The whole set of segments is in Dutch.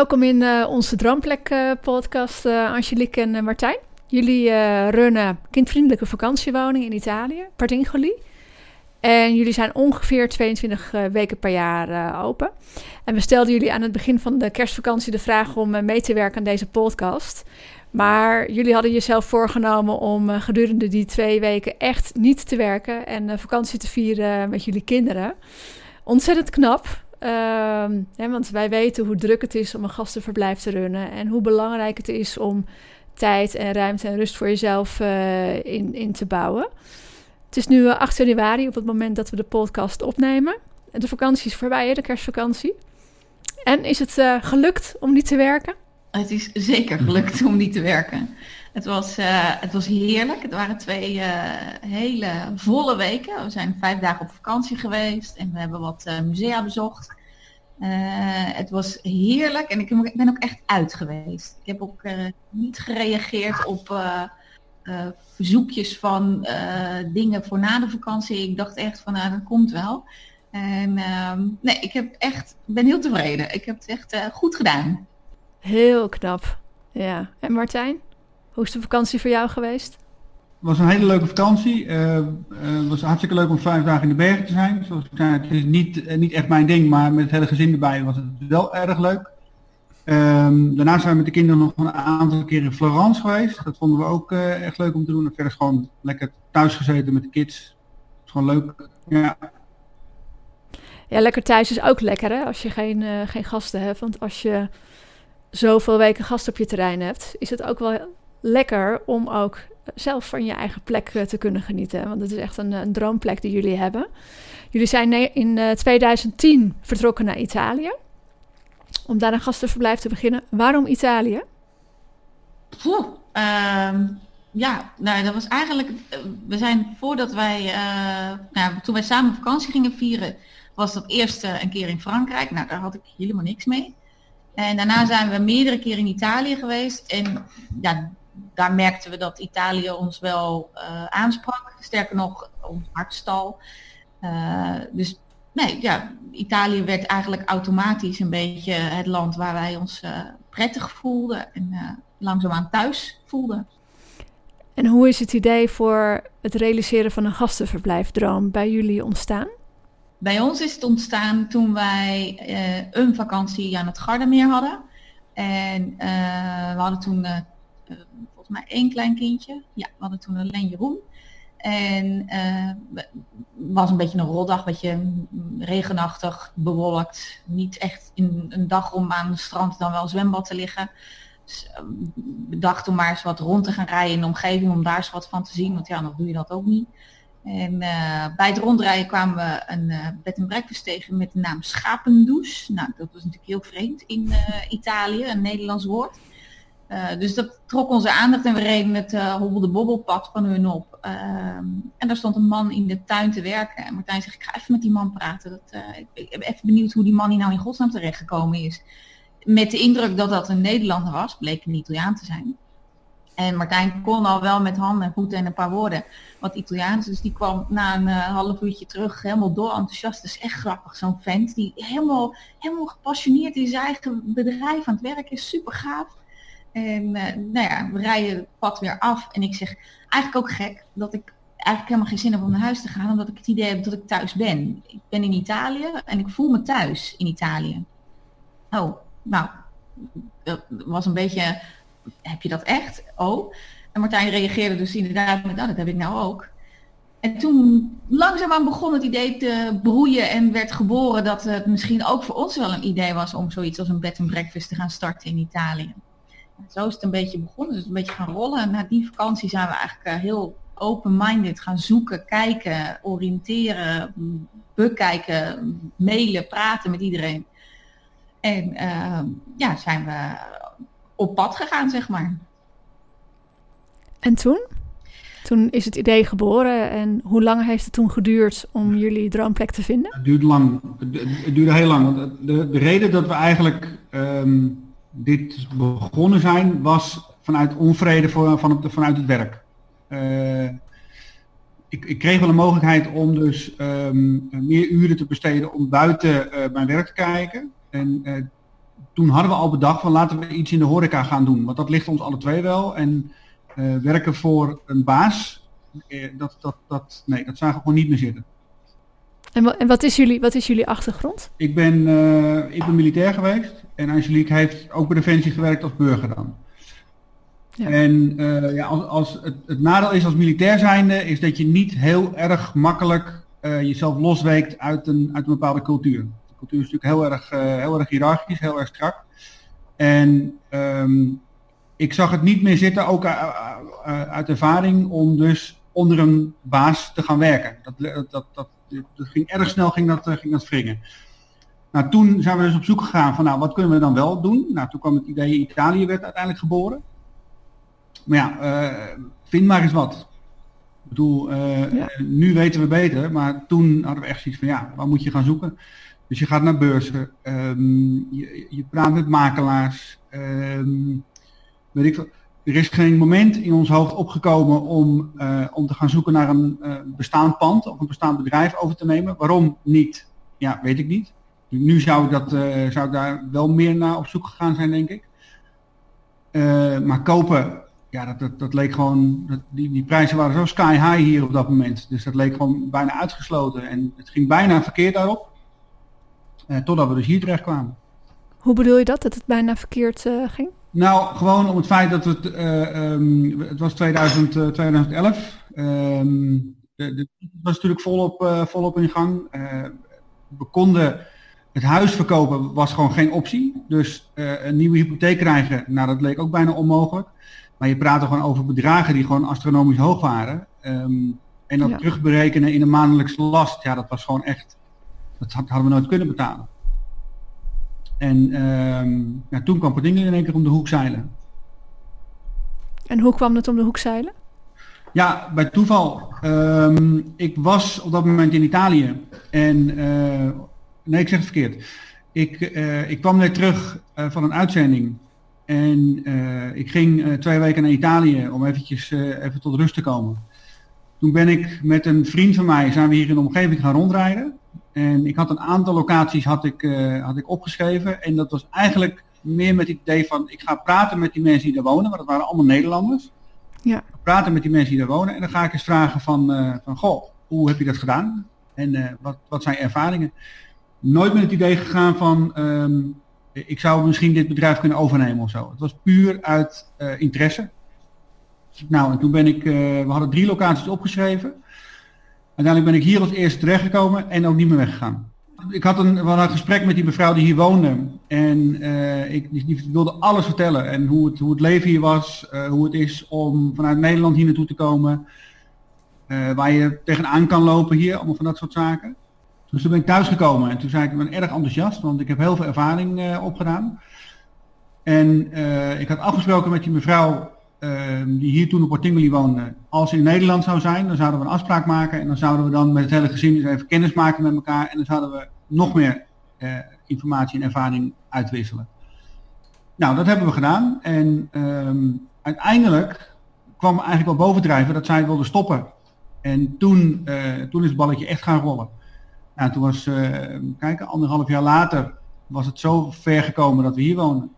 Welkom in uh, onze Droomplek uh, podcast, uh, Angelique en Martijn. Jullie runnen kindvriendelijke vakantiewoning in Italië, Partingoli. En jullie zijn ongeveer 22 weken per jaar open. En we stelden jullie aan het begin van de kerstvakantie de vraag om mee te werken aan deze podcast. Maar jullie hadden jezelf voorgenomen om gedurende die twee weken echt niet te werken en vakantie te vieren met jullie kinderen. Ontzettend knap. Hè, want wij weten hoe druk het is om een gastenverblijf te runnen. En hoe belangrijk het is om tijd en ruimte en rust voor jezelf uh, in, in te bouwen. Het is nu 8 eh, januari op het moment dat we de podcast opnemen. De vakantie is voorbij, de kerstvakantie. En is het uh, gelukt om niet te werken? Het is zeker gelukt om niet te werken. Het was, uh, het was heerlijk. Het waren twee uh, hele volle weken. We zijn vijf dagen op vakantie geweest en we hebben wat uh, musea bezocht. het was heerlijk en ik ben ook echt uit geweest. Ik heb ook niet gereageerd op verzoekjes van dingen voor na de vakantie. Ik dacht echt van nou dat komt wel. En ehm, nee, ik heb echt, ben heel tevreden. Ik heb het echt goed gedaan. Heel knap. Ja. En Martijn? Hoe is de vakantie voor jou geweest? Het was een hele leuke vakantie. Uh, het was hartstikke leuk om vijf dagen in de bergen te zijn. Zoals ik zei, het is niet, uh, niet echt mijn ding, maar met het hele gezin erbij was het wel erg leuk. Um, daarna zijn we met de kinderen nog een aantal keer in Florence geweest. Dat vonden we ook uh, echt leuk om te doen. En verder gewoon lekker thuis gezeten met de kids. Het is gewoon leuk. Ja. Ja, lekker thuis is ook lekker hè, als je geen, geen gasten hebt. Want als je zoveel weken gast op je terrein hebt, is het ook wel lekker om ook zelf van je eigen plek eh, te kunnen genieten. Want het is echt een, een droomplek die jullie hebben. Jullie zijn in 2010 eh, vertrokken naar Italië. Om daar een gastenverblijf te beginnen. Waarom Italië? Uh, ja, nou, dat was eigenlijk. Eh, we zijn voordat wij. Nou, toen wij samen vakantie gingen vieren. was dat eerst een keer in Frankrijk. Nou, daar had ik helemaal niks mee. En daarna zijn we meerdere keren in Italië geweest. En ja, daar merkten we dat Italië ons wel uh, aansprak. Sterker nog, ons hartstal. Uh, dus nee, ja, Italië werd eigenlijk automatisch een beetje het land waar wij ons uh, prettig voelden en langzaamaan thuis voelden. En hoe is het idee voor het realiseren van een gastenverblijfdroom bij jullie ontstaan? Bij ons is het ontstaan toen wij een vakantie aan het Gardameer hadden. En we hadden toen maar één klein kindje. Ja, we hadden toen alleen Jeroen. En uh, was een beetje een roldag, een beetje regenachtig, bewolkt. Niet echt in een dag om aan het strand dan wel zwembad te liggen. Dus bedacht om maar eens wat rond te gaan rijden in de omgeving om daar eens wat van te zien. Want ja, dan doe je dat ook niet. En uh, bij het rondrijden kwamen we een bed en breakfast tegen met de naam Schapendouche. Nou, dat was natuurlijk heel vreemd in Italië, een Nederlands woord. Uh, dus dat trok onze aandacht en we reden het uh, hobbelde bobbelpad van hun op. Uh, en daar stond een man in de tuin te werken. En Martijn zegt, ik ga even met die man praten. Dat, eh, ik, ik, ben even benieuwd hoe die man hier nou in godsnaam terechtgekomen is. Met de indruk dat dat een Nederlander was, bleek een Italiaan te zijn. En Martijn kon al wel met handen en voeten en een paar woorden wat Italiaans. Dus die kwam na een half uurtje terug helemaal door enthousiast. Dat is echt grappig, zo'n vent die helemaal, helemaal gepassioneerd in zijn eigen bedrijf aan het werken is. Super gaaf. En uh, nou ja, we rijden het pad weer af. En ik zeg, eigenlijk ook gek dat ik eigenlijk helemaal geen zin heb om naar huis te gaan. Omdat ik het idee heb dat ik thuis ben. Ik ben in Italië en ik voel me thuis in Italië. Oh, nou, dat was een beetje, heb je dat echt? Oh. En Martijn reageerde dus inderdaad met, nou, dat heb ik nou ook. En toen langzaamaan begon het idee te broeien en werd geboren dat het misschien ook voor ons wel een idee was om zoiets als een bed and breakfast te gaan starten in Italië zo is het een beetje begonnen. Dus een beetje gaan rollen. En na die vakantie zijn we eigenlijk uh, heel open-minded gaan zoeken, kijken, oriënteren, bekijken, mailen, praten met iedereen. En ehm, ja, zijn we op pad gegaan, zeg maar. En toen? Toen is het idee geboren en hoe lang heeft het toen geduurd om jullie droomplek te vinden? Het duurde lang. Het duurde heel lang. Want de, de reden dat we eigenlijk ehm, dit begonnen zijn, was vanuit onvrede voor, van vanuit het werk. Uh, ik, ik, kreeg wel een mogelijkheid om dus um, meer uren te besteden om buiten uh, mijn werk te kijken. En uh, toen hadden we al bedacht van laten we iets in de horeca gaan doen. Want dat ligt ons alle twee wel. En werken voor een baas, dat, dat, dat, nee, dat zagen we gewoon niet meer zitten. En, en wat, is jullie, wat is jullie achtergrond? Ik ben, ik ben militair geweest. En Angelique heeft ook bij Defensie gewerkt als burger dan. Ja. En uh, ja, als, als het, het, nadeel is als militair zijnde, is dat je niet heel erg makkelijk uh, jezelf losweekt uit een, uit een bepaalde cultuur. De cultuur is natuurlijk heel erg, uh, heel erg hiërarchisch, heel erg strak. En um, ik zag het niet meer zitten, ook uit ervaring, om dus onder een baas te gaan werken. Dat, dat, dat, dat, ging erg snel ging dat, ging dat wringen. Nou, toen zijn we dus op zoek gegaan van, nou, wat kunnen we dan wel doen? Nou, toen kwam het idee, Italië werd uiteindelijk geboren. Maar ja, uh, vind maar eens wat. Ik bedoel, ja. nu weten we beter, maar toen hadden we echt zoiets van, ja, waar moet je gaan zoeken? Dus je gaat naar beurzen, um, je, je, praat met makelaars, um, weet ik veel. Er is geen moment in ons hoofd opgekomen om, uh, om te gaan zoeken naar een bestaand pand of een bestaand bedrijf over te nemen. Waarom niet? Ja, weet ik niet. Nu zou ik, dat, uh, zou ik daar wel meer naar op zoek gegaan zijn, denk ik. Maar kopen, ja, dat, dat, dat leek gewoon, dat, die, die prijzen waren zo sky high hier op dat moment. Dus dat leek gewoon bijna uitgesloten. En het ging bijna verkeerd daarop. Totdat we dus hier terecht kwamen. Hoe bedoel je dat, dat het bijna verkeerd ging? Nou, gewoon om het feit dat het, um, het was 2000, 2011. Um, de, de, het was natuurlijk volop, volop in gang. we konden het huis verkopen was gewoon geen optie. Dus een nieuwe hypotheek krijgen, nou dat leek ook bijna onmogelijk. Maar je praatte gewoon over bedragen die gewoon astronomisch hoog waren. Um, en dat ja. terugberekenen in een maandelijkse last, ja dat was gewoon echt, dat hadden we nooit kunnen betalen. En ja, toen kwam Pardingen in één keer om de hoek zeilen. En hoe kwam het om de hoek zeilen? Ja, bij toeval. Um, ik was op dat moment in Italië. En uh, Nee, ik zeg het verkeerd. Ik, uh, ik kwam net terug uh, van een uitzending. En ik ging twee weken naar Italië om eventjes even tot rust te komen. Toen ben ik met een vriend van mij, zijn we hier in de omgeving gaan rondrijden. En ik had een aantal locaties had ik, had ik opgeschreven. En dat was eigenlijk meer met het idee van, ik ga praten met die mensen die daar wonen. Want dat waren allemaal Nederlanders. Ja. Praten met die mensen die daar wonen. En dan ga ik eens vragen van, van goh, hoe heb je dat gedaan? En wat, wat zijn ervaringen? nooit met het idee gegaan van um, ik zou misschien dit bedrijf kunnen overnemen of zo. Het was puur uit interesse. Nou, en toen ben ik, we hadden drie locaties opgeschreven. Uiteindelijk ben ik hier als eerste terechtgekomen en ook niet meer weggegaan. Ik had een, hadden een gesprek met die mevrouw die hier woonde. En uh, ik die wilde alles vertellen. En hoe het, hoe het leven hier was. hoe het is om vanuit Nederland hier naartoe te komen. waar je tegenaan kan lopen hier. Allemaal van dat soort zaken. Dus toen ben ik thuisgekomen en toen zei ik, ik ben erg enthousiast, want ik heb heel veel ervaring opgedaan. En ik had afgesproken met die mevrouw die hier toen op Portingoli woonde. Als in Nederland zou zijn, dan zouden we een afspraak maken en dan zouden we dan met het hele gezin eens even kennis maken met elkaar en dan zouden we nog meer informatie en ervaring uitwisselen. Nou, dat hebben we gedaan en um, uiteindelijk kwam eigenlijk wel bovendrijven dat zij wilde stoppen. En toen, toen is het balletje echt gaan rollen. Ja, toen was, uh, kijk, anderhalf jaar later was het zo ver gekomen dat we hier wonen.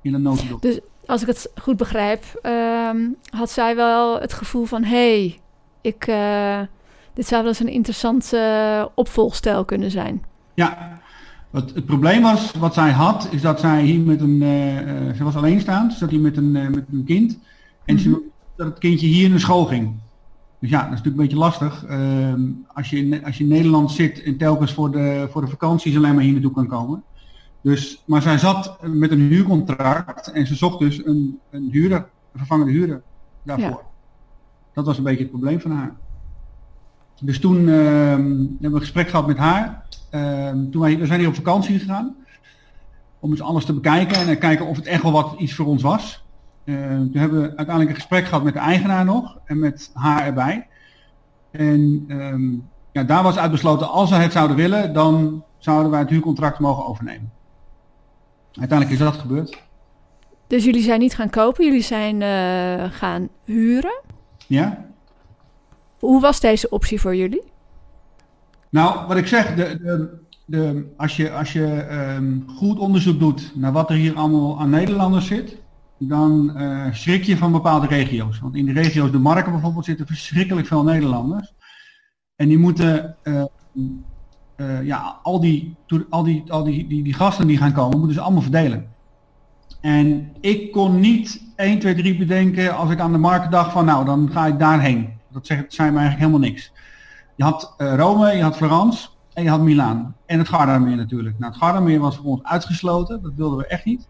In een notendop. Dus als ik het goed begrijp, um, had zij wel het gevoel van... hé, hey, ik, uh, dit zou wel eens een interessante uh, opvolgstijl kunnen zijn. Ja, wat het probleem was, wat zij had, is dat zij hier met een... Uh, ze was alleenstaand, ze zat hier met een, met een kind. En mm -hmm. ze, dat het kindje hier in de school ging. Dus ja, dat is natuurlijk een beetje lastig. Uh, als, je in, als je in Nederland zit en telkens voor de, voor de vakanties alleen maar hier naartoe kan komen. Dus, maar zij zat met een huurcontract en ze zocht dus een, een huurder, een vervangende huurder daarvoor. Ja. Dat was een beetje het probleem van haar. Dus toen uh, hebben we een gesprek gehad met haar. ehm, toen wij, we zijn hier op vakantie gegaan om eens alles te bekijken en kijken of het echt wel wat iets voor ons was. Ehm, toen hebben we uiteindelijk een gesprek gehad met de eigenaar nog en met haar erbij. En ehm, ja, daar was uitbesloten, als we het zouden willen, dan zouden wij het huurcontract mogen overnemen. Uiteindelijk is dat gebeurd. Dus jullie zijn niet gaan kopen, jullie zijn uh, gaan huren? Ja. Hoe was deze optie voor jullie? Nou, wat ik zeg, de, de, de, als je, als je um, goed onderzoek doet naar wat er hier allemaal aan Nederlanders zit, dan uh, schrik je van bepaalde regio's. Want in de regio's, de marken bijvoorbeeld, zitten verschrikkelijk veel Nederlanders. En die moeten, uh, uh, ja, al, die, al, die, al die, die, die gasten die gaan komen, moeten ze allemaal verdelen. En ik kon niet 1, 2, 3 bedenken als ik aan de markt dacht van nou, dan ga ik daarheen. Dat zei me eigenlijk helemaal niks. Je had uh, Rome, je had Florence en je had Milaan. En het Gardameer natuurlijk. Nou, het Gardameer was voor ons uitgesloten. Dat wilden we echt niet.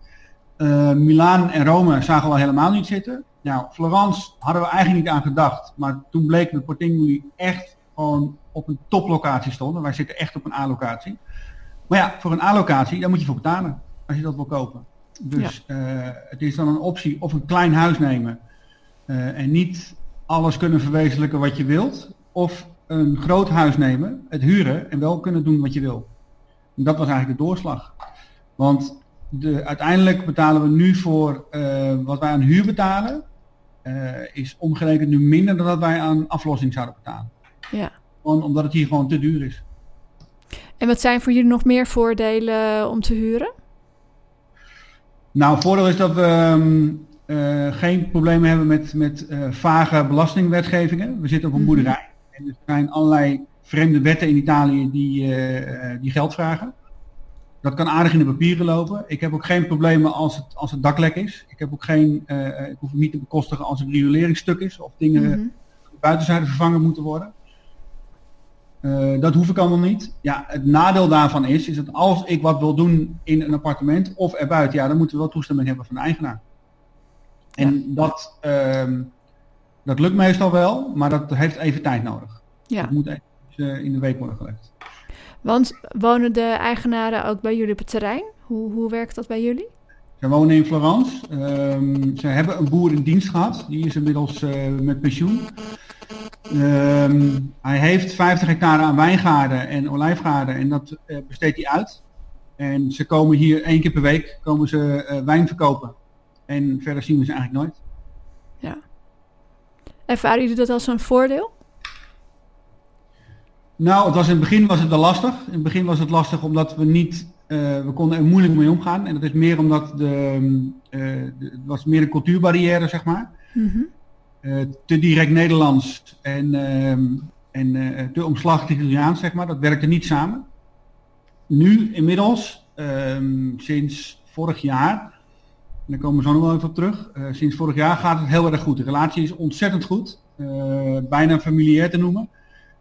Uh, Milaan en Rome zagen we helemaal niet zitten. Nou, Florence hadden we eigenlijk niet aan gedacht. Maar toen bleek dat Portingoli echt gewoon op een toplocatie stonden. Wij zitten echt op een A-locatie. Maar ja, voor een A-locatie, daar moet je voor betalen. Als je dat wil kopen. Dus uh, het is dan een optie of een klein huis nemen. Uh, en niet alles kunnen verwezenlijken wat je wilt. Of een groot huis nemen, het huren en wel kunnen doen wat je wil. En dat was eigenlijk de doorslag. Want de, uiteindelijk betalen we nu voor uh, wat wij aan huur betalen, is omgerekend nu minder dan dat wij aan aflossing zouden betalen. Ja. Gewoon omdat het hier gewoon te duur is. En wat zijn voor jullie nog meer voordelen om te huren? Nou, voordeel is dat we um, uh, geen problemen hebben met, met uh, vage belastingwetgevingen. We zitten op een boerderij en er zijn allerlei vreemde wetten in Italië die, uh, die geld vragen. Dat kan aardig in de papieren lopen. Ik heb ook geen problemen als het, als het dak lek is. Ik, heb ook geen, ik hoef het niet te bekostigen als het rioleringsstuk is of dingen mm -hmm. buitenzijde vervangen moeten worden. Uh, dat hoef ik allemaal niet. Ja, het nadeel daarvan is, is dat als ik wat wil doen in een appartement of erbuiten, ja, dan moeten we wel toestemming hebben van de eigenaar. En ja. dat, uh, dat lukt meestal wel, maar dat heeft even tijd nodig. Ja. Dat moet even uh, in de week worden gelegd. Want wonen de eigenaren ook bij jullie op het terrein? Hoe, hoe werkt dat bij jullie? Ze wonen in Florence. Um, ze hebben een boer in dienst gehad. Die is inmiddels uh, met pensioen. Um, hij heeft 50 hectare aan wijngaarden en olijfgaarden en dat uh, besteedt hij uit. En ze komen hier één keer per week komen ze uh, wijn verkopen. En verder zien we ze eigenlijk nooit. Ja. Ervaren jullie dat als een voordeel? Nou, het was in het begin was het wel lastig. In het begin was het lastig omdat we niet, uh, we konden er moeilijk mee omgaan. En dat is meer omdat de, de het was meer een cultuurbarrière, zeg maar. Mm -hmm. Uh, te direct Nederlands en, uh, en uh, te omslachtig Italiaans, zeg maar. Dat werkte niet samen. Nu, inmiddels, um, sinds vorig jaar, en daar komen we zo nog wel even op terug, sinds vorig jaar gaat het heel erg goed. De relatie is ontzettend goed, bijna familiair te noemen.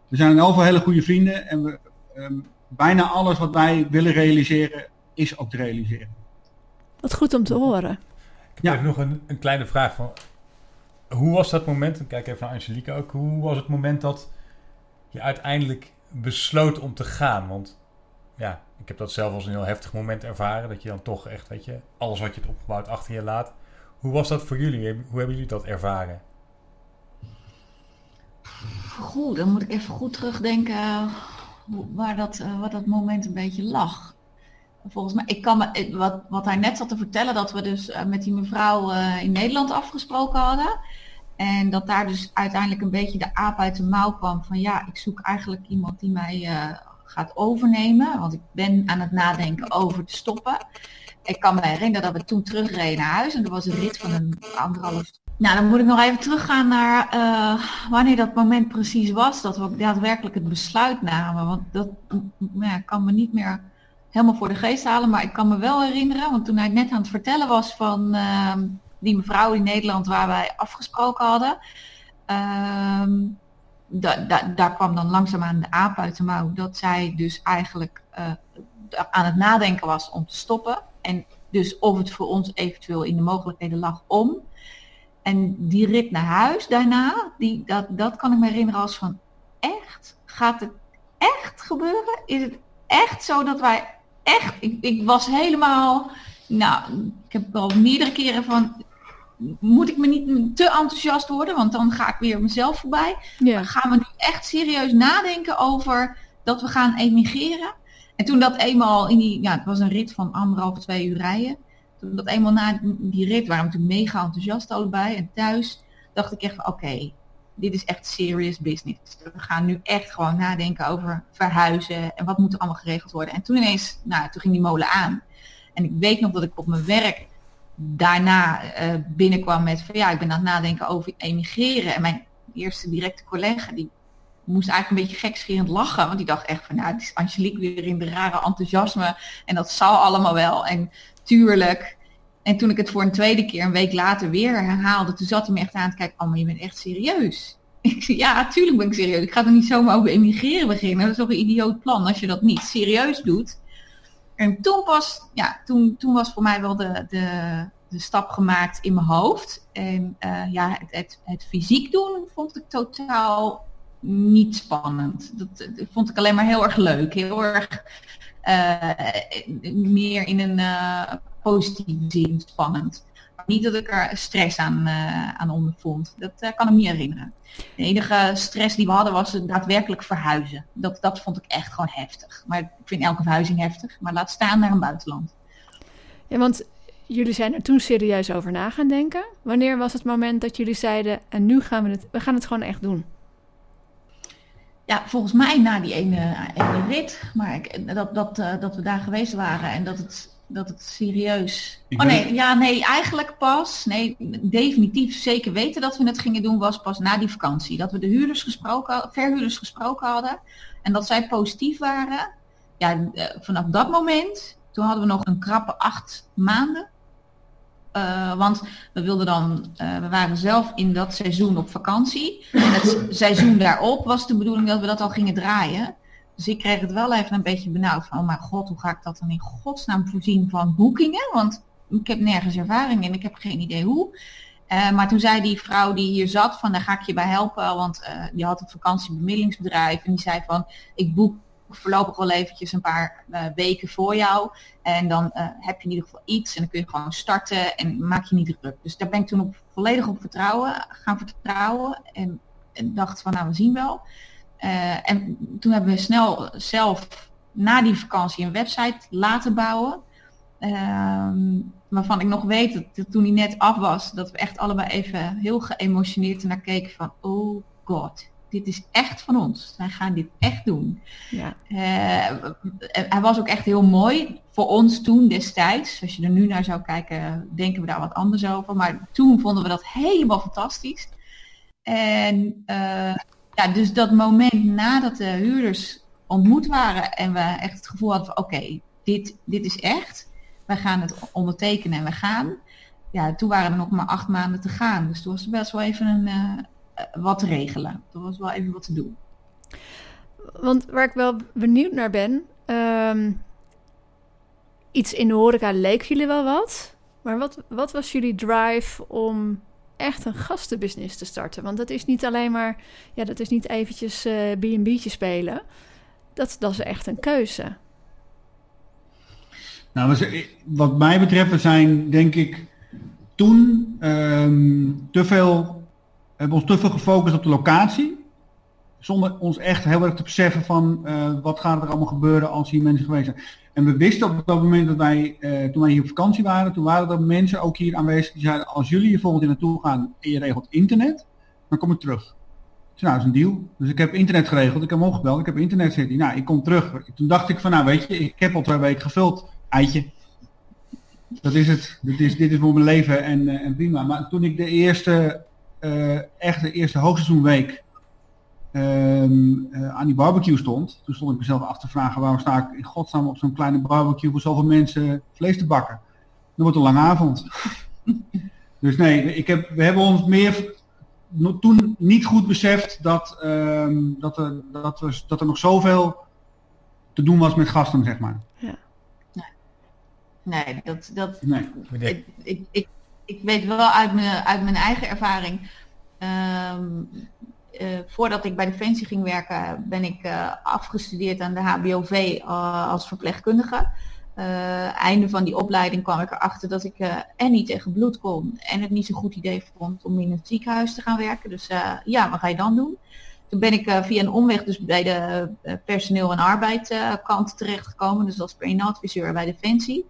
We zijn in elk geval hele goede vrienden en we, um, bijna alles wat wij willen realiseren, is ook te realiseren. Wat goed om te horen. Ik heb ja. even nog een, een kleine vraag van hoe was dat moment, en kijk even naar Angelique ook, hoe was het moment dat je uiteindelijk besloot om te gaan? Want ja, ik heb dat zelf als een heel heftig moment ervaren, dat je dan toch echt, weet je, alles wat je hebt opgebouwd achter je laat. Hoe was dat voor jullie? Hoe hebben jullie dat ervaren? Goed, dan moet ik even goed terugdenken waar dat, waar dat moment een beetje lag. Volgens mij, ik kan me, wat, wat hij net zat te vertellen, dat we dus met die mevrouw in Nederland afgesproken hadden. En dat daar dus uiteindelijk een beetje de aap uit de mouw kwam van ja, ik zoek eigenlijk iemand die mij uh, gaat overnemen. Want ik ben aan het nadenken over te stoppen. Ik kan me herinneren dat we toen terugreden naar huis en er was een rit van een anderhalf. Nou, dan moet ik nog even teruggaan naar uh, wanneer dat moment precies was dat we daadwerkelijk het besluit namen. Want dat ja, kan me niet meer helemaal voor de geest halen, maar ik kan me wel herinneren, want toen hij net aan het vertellen was van uh, die mevrouw in Nederland waar wij afgesproken hadden, da, daar kwam dan langzaamaan de aap uit de mouw dat zij dus eigenlijk uh, aan het nadenken was om te stoppen. En dus of het voor ons eventueel in de mogelijkheden lag om. En die rit naar huis daarna, die, dat, dat kan ik me herinneren als van echt? Gaat het echt gebeuren? Is het echt zo dat wij echt, ik, ik was helemaal, nou, ik heb al meerdere keren van, moet ik me niet te enthousiast worden, want dan ga ik weer mezelf voorbij. Ja. Gaan we nu echt serieus nadenken over dat we gaan emigreren? En toen dat eenmaal in die, ja, het was een rit van anderhalf, twee uur rijden. Toen dat eenmaal na die rit waren we natuurlijk mega enthousiast allebei. En thuis dacht ik echt van, oké, dit is echt serious business. We gaan nu echt gewoon nadenken over verhuizen en wat moet er allemaal geregeld worden. En toen ineens, nou, toen ging die molen aan. En ik weet nog dat ik op mijn werk daarna eh, binnenkwam met van ja, ik ben aan het nadenken over emigreren. En mijn eerste directe collega die moest eigenlijk een beetje gekscherend lachen. Want die dacht echt van nou, het is Angelique weer in de rare enthousiasme. En dat zal allemaal wel. En tuurlijk. En toen ik het voor een tweede keer, een week later weer herhaalde, toen zat hij me echt aan te kijken, oh maar je bent echt serieus. Ik zei, ja, tuurlijk ben ik serieus. Ik ga er niet zomaar over emigreren beginnen. Dat is toch een idioot plan als je dat niet serieus doet. En toen pas, ja, toen, toen was voor mij wel de, de, de stap gemaakt in mijn hoofd. En uh, ja, het, het, het, fysiek doen vond ik totaal niet spannend. Dat, dat vond ik alleen maar heel erg leuk. Heel erg uh, meer in een uh, positieve zin spannend. Niet dat ik er stress aan, aan ondervond. Dat kan ik me niet herinneren. De enige stress die we hadden was daadwerkelijk verhuizen. Dat, dat vond ik echt gewoon heftig. Maar ik vind elke verhuizing heftig. Maar laat staan naar een buitenland. Ja, want jullie zijn er toen serieus over na gaan denken. Wanneer was het moment dat jullie zeiden, en nu gaan we het, we gaan het gewoon echt doen? Ja, volgens mij na die ene, ene rit. Maar ik, dat, dat, uh, dat we daar geweest waren en dat het, dat het serieus... Ik oh ben- nee, ja, nee, eigenlijk pas. Nee, definitief zeker weten dat we het gingen doen was pas na die vakantie. Dat we de huurders gesproken, verhuurders gesproken hadden. En dat zij positief waren. Ja, eh, vanaf dat moment, toen hadden we nog een krappe acht maanden. Eh, want we wilden dan, eh, we waren zelf in dat seizoen op vakantie. En het seizoen daarop was de bedoeling dat we dat al gingen draaien. Dus ik kreeg het wel even een beetje benauwd van, oh mijn god, hoe ga ik dat dan in godsnaam voorzien van boekingen? Want ik heb nergens ervaring in, ik heb geen idee hoe. Eh, maar toen zei die vrouw die hier zat van, daar ga ik je bij helpen, want eh, die had een vakantiebemiddelingsbedrijf en die zei van, ik boek voorlopig wel eventjes een paar eh, weken voor jou. En dan heb je in ieder geval iets en dan kun je gewoon starten en maak je niet druk. Dus daar ben ik toen op, volledig op vertrouwen, gaan vertrouwen en, en dacht van nou we zien wel. Eh, en toen hebben we snel zelf na die vakantie een website laten bouwen. Ehm, waarvan ik nog weet dat, dat toen die net af was, dat we echt allebei even heel geëmotioneerd naar keken van oh god, dit is echt van ons. Wij gaan dit echt doen. Ja. Eh, hij was ook echt heel mooi voor ons toen destijds. Als je er nu naar zou kijken, denken we daar wat anders over. Maar toen vonden we dat helemaal fantastisch. En eh, ja, dus dat moment nadat de huurders ontmoet waren en we echt het gevoel hadden van oké, dit, dit is echt. Wij gaan het ondertekenen en we gaan. Ja, toen waren er nog maar acht maanden te gaan. Dus toen was er best wel even een, eh, wat te regelen. Toen was wel even wat te doen. Want waar ik wel benieuwd naar ben, ehm, iets in de horeca leek jullie wel wat. Maar wat, wat was jullie drive om echt een gastenbusiness te starten? Want dat is niet alleen maar, ja, dat is niet eventjes eh B&B'tje spelen. Dat, dat is echt een keuze. Nou, zijn- wat mij betreft, zijn denk ik toen ehm, te veel, hebben ons te veel gefocust op de locatie. Zonder ons echt heel erg te beseffen van eh, wat gaat er allemaal gebeuren als hier mensen geweest zijn. En we wisten op dat moment dat wij, eh, toen wij hier op vakantie waren, toen waren er mensen ook hier aanwezig die zeiden, als jullie hier volgend jaar naartoe gaan en je regelt internet, dan kom ik terug. Zei, nou, dat is een deal. Dus ik heb internet geregeld, ik heb hem opgebeld, ik heb internet zitten. Nou, ik kom terug. Toen dacht ik van, nou weet je, ik heb al twee weken gevuld. Eitje. Dat is het. Dit is, dit is voor mijn leven en, eh, en prima. Maar toen ik de eerste, echt de eerste hoogseizoenweek ehm, eh, aan die barbecue stond, toen stond ik mezelf af te vragen waarom sta ik in godsnaam op zo'n kleine barbecue voor zoveel mensen vlees te bakken. Dat wordt een lange avond. dus nee, ik heb, we hebben ons meer no- toen niet goed beseft dat, ehm, dat, er, dat, er, dat er nog zoveel te doen was met gasten, zeg maar. Nee, dat, dat, Nee. ik, ik, ik, ik weet wel uit mijn, uit mijn eigen ervaring. Ehm, voordat ik bij Defensie ging werken, ben ik afgestudeerd aan de HBOV als verpleegkundige. einde van die opleiding kwam ik erachter dat ik en niet tegen bloed kon en het niet zo'n goed idee vond om in het ziekenhuis te gaan werken. Dus ja, wat ga je dan doen? Toen ben ik via een omweg dus bij de personeel- en arbeidkant terechtgekomen. Dus als adviseur bij Defensie.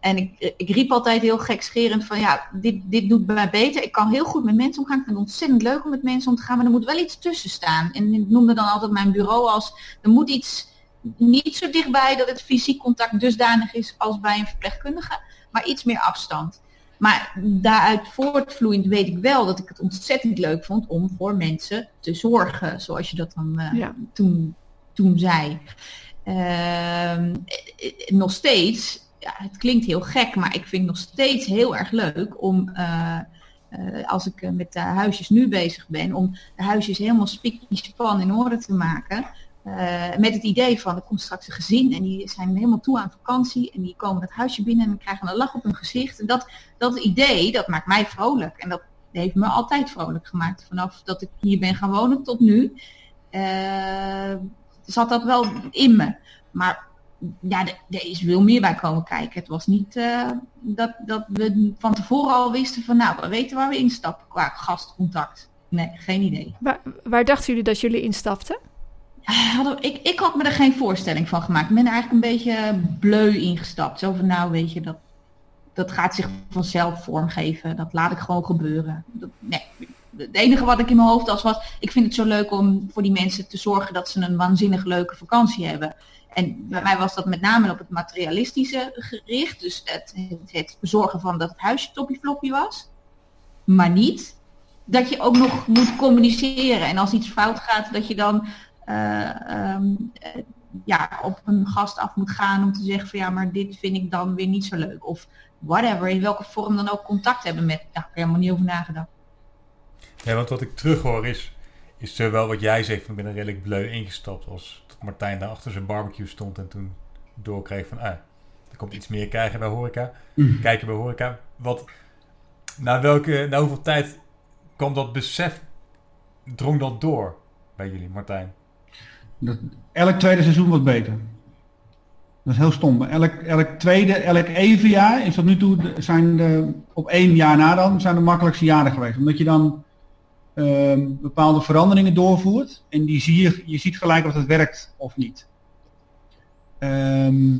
En ik, ik riep altijd heel gekscherend van ja, dit, dit doet mij beter. Ik kan heel goed met mensen omgaan. Ik vind het ontzettend leuk om met mensen om te gaan. Maar er moet wel iets tussen staan. En ik noemde dan altijd mijn bureau als er moet iets niet zo dichtbij dat het fysiek contact dusdanig is als bij een verpleegkundige. Maar iets meer afstand. Maar daaruit voortvloeiend weet ik wel dat ik het ontzettend leuk vond om voor mensen te zorgen. Zoals je dat dan uh, toen, toen zei. Uh, nog steeds het klinkt heel gek, maar ik vind het nog steeds heel erg leuk om, uh, uh, als ik met de huisjes nu bezig ben, om de huisjes helemaal spikkie span in orde te maken. Met het idee van, er komt straks een gezin en die zijn helemaal toe aan vakantie en die komen het huisje binnen en krijgen een lach op hun gezicht. En dat, dat idee, dat maakt mij vrolijk en dat heeft me altijd vrolijk gemaakt. Vanaf dat ik hier ben gaan wonen tot nu zat dat wel in me. Maar ja, er is veel meer bij komen kijken. Het was niet uh, dat, dat we van tevoren al wisten van nou, we weten waar we instappen qua gastcontact. Nee, geen idee. Waar, waar dachten jullie dat jullie instapten? ik, ik had me er geen voorstelling van gemaakt. Ik ben er eigenlijk een beetje bleu ingestapt. Zo van nou, weet je, dat, dat gaat zich vanzelf vormgeven. Dat laat ik gewoon gebeuren. Dat, nee, het enige wat ik in mijn hoofd als was, ik vind het zo leuk om voor die mensen te zorgen dat ze een waanzinnig leuke vakantie hebben. En bij mij was dat met name op het materialistische gericht. Dus het, het bezorgen van dat het huisje toppie was. Maar niet dat je ook nog moet communiceren. En als iets fout gaat, dat je dan uh, um, ja, op een gast af moet gaan om te zeggen van ja, maar dit vind ik dan weer niet zo leuk. Of whatever, in welke vorm dan ook contact hebben met. Daar heb ik helemaal niet over nagedacht. Ja, want wat ik terughoor is, is zowel wat jij zegt van binnen redelijk bleu ingestapt als Martijn daar achter zijn barbecue stond en toen doorkreeg van, ah, er komt iets meer krijgen bij horeca. Mm. Kijken bij horeca. Wat, na, welke, na hoeveel tijd kwam dat besef, drong dat door bij jullie, Martijn? Dat, elk tweede seizoen wat beter. Dat is heel stom. Elk, elk tweede, elk even jaar is tot nu toe, zijn de, op één jaar na dan, zijn de makkelijkste jaren geweest. Omdat je dan Ehm, bepaalde veranderingen doorvoert. En die zie je, je ziet gelijk of het werkt of niet. Ehm,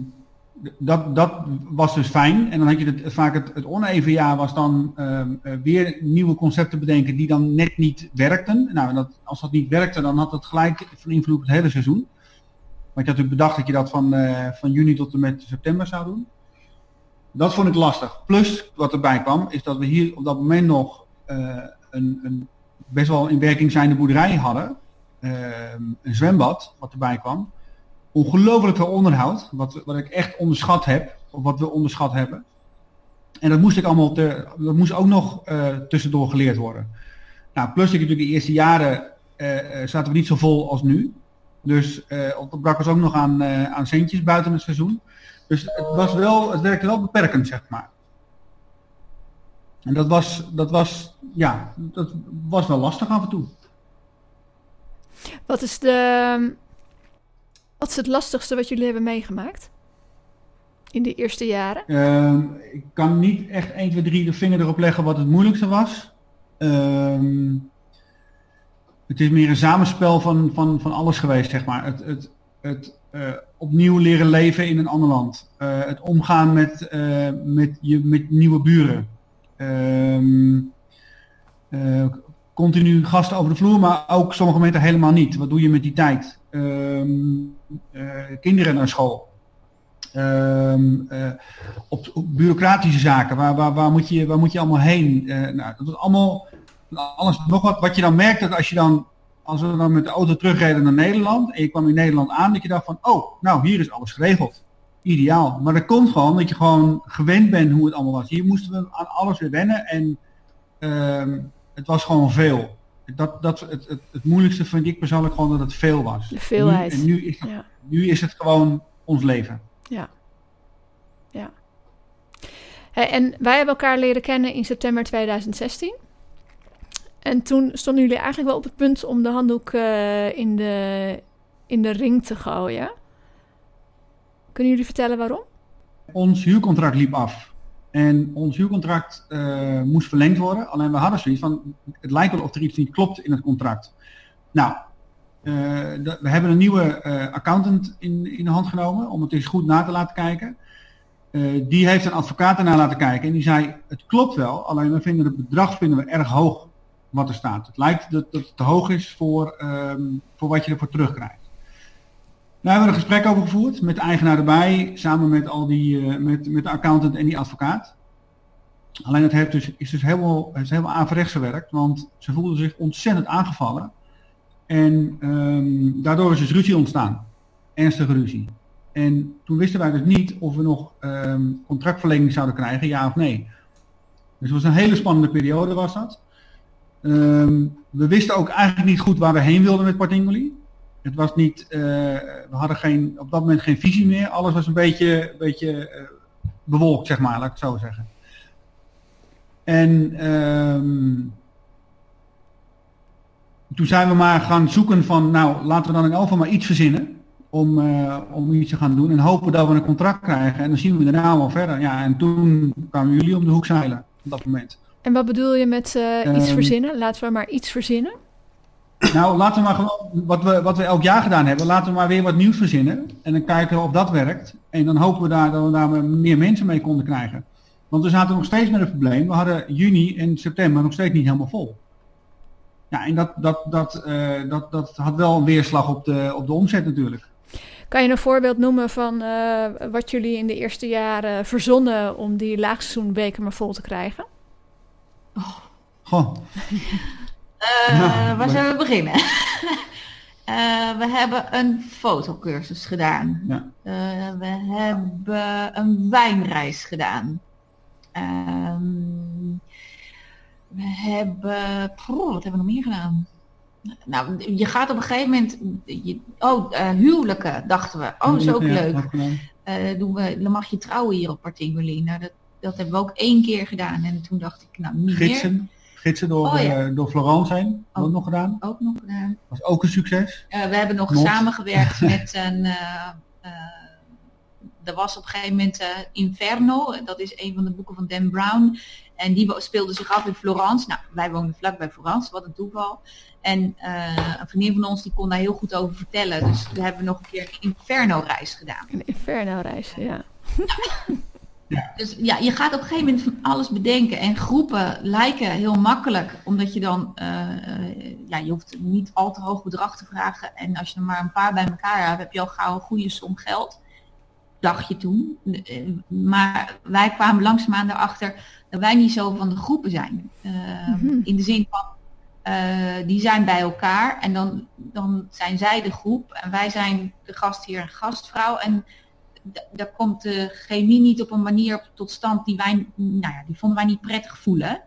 dat, dat was dus fijn. En dan had je het, vaak het, het oneven jaar was dan ehm, eh, weer nieuwe concepten bedenken die dan net niet werkten. Nou, dat, als dat niet werkte, dan had dat gelijk van invloed op het hele seizoen. Want je had natuurlijk bedacht dat je dat van, uh, van juni tot en met september zou doen. Dat vond ik lastig. Plus, wat erbij kwam, is dat we hier op dat moment nog uh, een, een best wel in werking zijnde boerderij hadden. Ehm, een zwembad, wat erbij kwam. Ongelooflijk veel onderhoud, wat, wat ik echt onderschat heb, of wat we onderschat hebben. En dat moest ik allemaal, te, dat moest ook nog uh, tussendoor geleerd worden. Nou, plus ik natuurlijk de eerste jaren uh, zaten we niet zo vol als nu. Dus uh, brak ons ook nog aan, aan centjes buiten het seizoen. Dus het, was wel, het werkte wel beperkend, zeg maar. En dat was, dat was, ja, dat was wel lastig af en toe. Wat is, de, wat is het lastigste wat jullie hebben meegemaakt? In de eerste jaren? Uh, ik kan niet echt 1, 2, 3 de vinger erop leggen wat het moeilijkste was. Uh, het is meer een samenspel van, van, van alles geweest, zeg maar. Het, het, het uh, opnieuw leren leven in een ander land. Uh, het omgaan met, uh, met, je, met nieuwe buren. Um, continu gasten over de vloer, maar ook sommige momenten helemaal niet. Wat doe je met die tijd? Um, uh, kinderen naar school. Um, uh, op, op, bureaucratische zaken, waar, waar, waar, moet, je, waar moet je allemaal heen? nou, dat is allemaal alles nog wat, wat je dan merkt dat als je dan, als we dan met de auto terugreden naar Nederland en je kwam in Nederland aan, dat je dacht van, oh, nou hier is alles geregeld ideaal. Maar dat komt gewoon dat je gewoon gewend bent hoe het allemaal was. Hier moesten we aan alles weer wennen en uh, het was gewoon veel. Dat, dat, het, het, het, moeilijkste vind ik persoonlijk gewoon dat het veel was. De veelheid. Nu, en nu is, het, ja. nu is het gewoon ons leven. Ja. Ja. En wij hebben elkaar leren kennen in september 2016. En toen stonden jullie eigenlijk wel op het punt om de handdoek uh, in, de, in de ring te gooien. Kunnen jullie vertellen waarom? Ons huurcontract liep af. En ons huurcontract uh, moest verlengd worden. Alleen we hadden zoiets van, het lijkt wel of er iets niet klopt in het contract. Nou, de, we hebben een nieuwe accountant in, in de hand genomen om het eens goed na te laten kijken. die heeft een advocaat ernaar laten kijken en die zei, het klopt wel, alleen we vinden het bedrag vinden we erg hoog wat er staat. Het lijkt dat, dat het te hoog is voor, um, voor wat je ervoor terugkrijgt. Daar hebben we een gesprek over gevoerd met de eigenaar erbij, samen met, al die, uh, met, met de accountant en die advocaat. Alleen het heeft dus, is dus helemaal, is helemaal averechts gewerkt, want ze voelden zich ontzettend aangevallen. En um, daardoor is dus ruzie ontstaan. Ernstige ruzie. En toen wisten wij dus niet of we nog um, contractverlenging zouden krijgen, ja of nee. Dus het was een hele spannende periode was dat. Um, we wisten ook eigenlijk niet goed waar we heen wilden met Partingoli. Het was niet, uh, we hadden geen, op dat moment geen visie meer. Alles was een beetje, beetje uh, bewolkt, zeg maar, laat ik het zo zeggen. En um, toen zijn we maar gaan zoeken van, nou, laten we dan in Alphen maar iets verzinnen. Om, uh, om iets te gaan doen en hopen dat we een contract krijgen. En dan zien we daarna wel verder. Ja, en toen kwamen jullie om de hoek zeilen op dat moment. En wat bedoel je met iets um, verzinnen? Laten we maar iets verzinnen. Nou, laten we maar gewoon, wat we, wat we elk jaar gedaan hebben, laten we maar weer wat nieuws verzinnen. En dan kijken we of dat werkt. En dan hopen we daar dat we daar meer mensen mee konden krijgen. Want we zaten nog steeds met een probleem. We hadden juni en september nog steeds niet helemaal vol. Ja, en dat, dat, dat, uh, dat, dat had wel een weerslag op de, op de omzet natuurlijk. Kan je een voorbeeld noemen van uh, wat jullie in de eerste jaren verzonnen om die laagseizoenweken maar vol te krijgen? Oh. Goh. Uh, ja, waar zullen we beginnen? uh, we hebben een fotocursus gedaan. Ja. Uh, we hebben een wijnreis gedaan. Um, we hebben... Wat hebben we nog meer gedaan? Nou, je gaat op een gegeven moment... Je, oh, huwelijken, dachten we. Oh, dat is ook ja, leuk. doen we, dan mag je trouwen hier op Partingoli. Nou, dat, dat hebben we ook één keer gedaan. En toen dacht ik, nou, niet Gidsen. meer gidsen door, oh, ja. uh, door Florence heen. Ook, ook nog gedaan. Ook nog gedaan. Was ook een succes. Uh, we hebben nog Not. samengewerkt met een. Uh, er was op een gegeven moment Inferno. Dat is een van de boeken van Dan Brown. En die speelde zich af in Florence. Nou, wij wonen vlakbij Florence, wat een toeval. En een vriendin van ons die kon daar heel goed over vertellen. Dus we hebben nog een keer een Inferno-reis gedaan. Een Inferno-reis, ja. Ja. Dus ja, je gaat op een gegeven moment van alles bedenken. En groepen lijken heel makkelijk, omdat je dan, uh, ja, je hoeft niet al te hoog bedrag te vragen. En als je er maar een paar bij elkaar hebt, heb je al gauw een goede som geld. Dacht je toen. Maar wij kwamen langzaamaan erachter dat wij niet zo van de groepen zijn. Uh, mm-hmm. In de zin van, uh, die zijn bij elkaar en dan, dan zijn zij de groep en wij zijn de gastheer en gastvrouw. En daar komt de chemie niet op een manier tot stand die wij, nou ja, die vonden wij niet prettig voelen.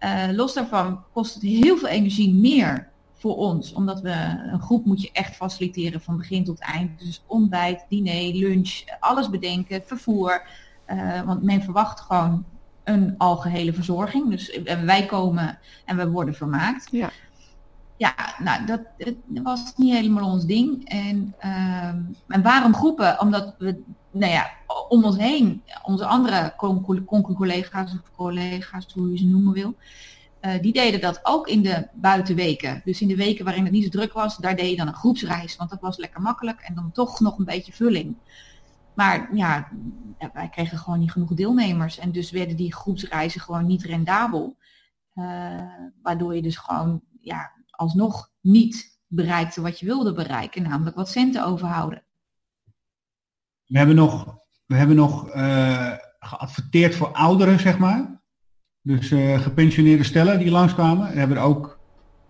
Uh, los daarvan kost het heel veel energie meer voor ons, omdat we een groep moet je echt faciliteren van begin tot eind. Dus ontbijt, diner, lunch, alles bedenken, vervoer. Uh, want men verwacht gewoon een algehele verzorging. Dus wij komen en we worden vermaakt. Ja ja, nou, dat, dat, was niet helemaal ons ding. En, uh, en waarom groepen? Omdat we, nou ja, om ons heen, onze andere concu-collega's of collega's, hoe je ze noemen wil, uh, die deden dat ook in de buitenweken. Dus in de weken waarin het niet zo druk was, daar deed je dan een groepsreis, want dat was lekker makkelijk en dan toch nog een beetje vulling. Maar ja, wij kregen gewoon niet genoeg deelnemers en dus werden die groepsreizen gewoon niet rendabel. Uh, waardoor je dus gewoon ja, alsnog niet bereikte wat je wilde bereiken, namelijk wat centen overhouden. We hebben nog, we hebben nog uh, geadverteerd voor ouderen, zeg maar. Dus uh, gepensioneerde stellen die langskwamen. Daar hebben we er ook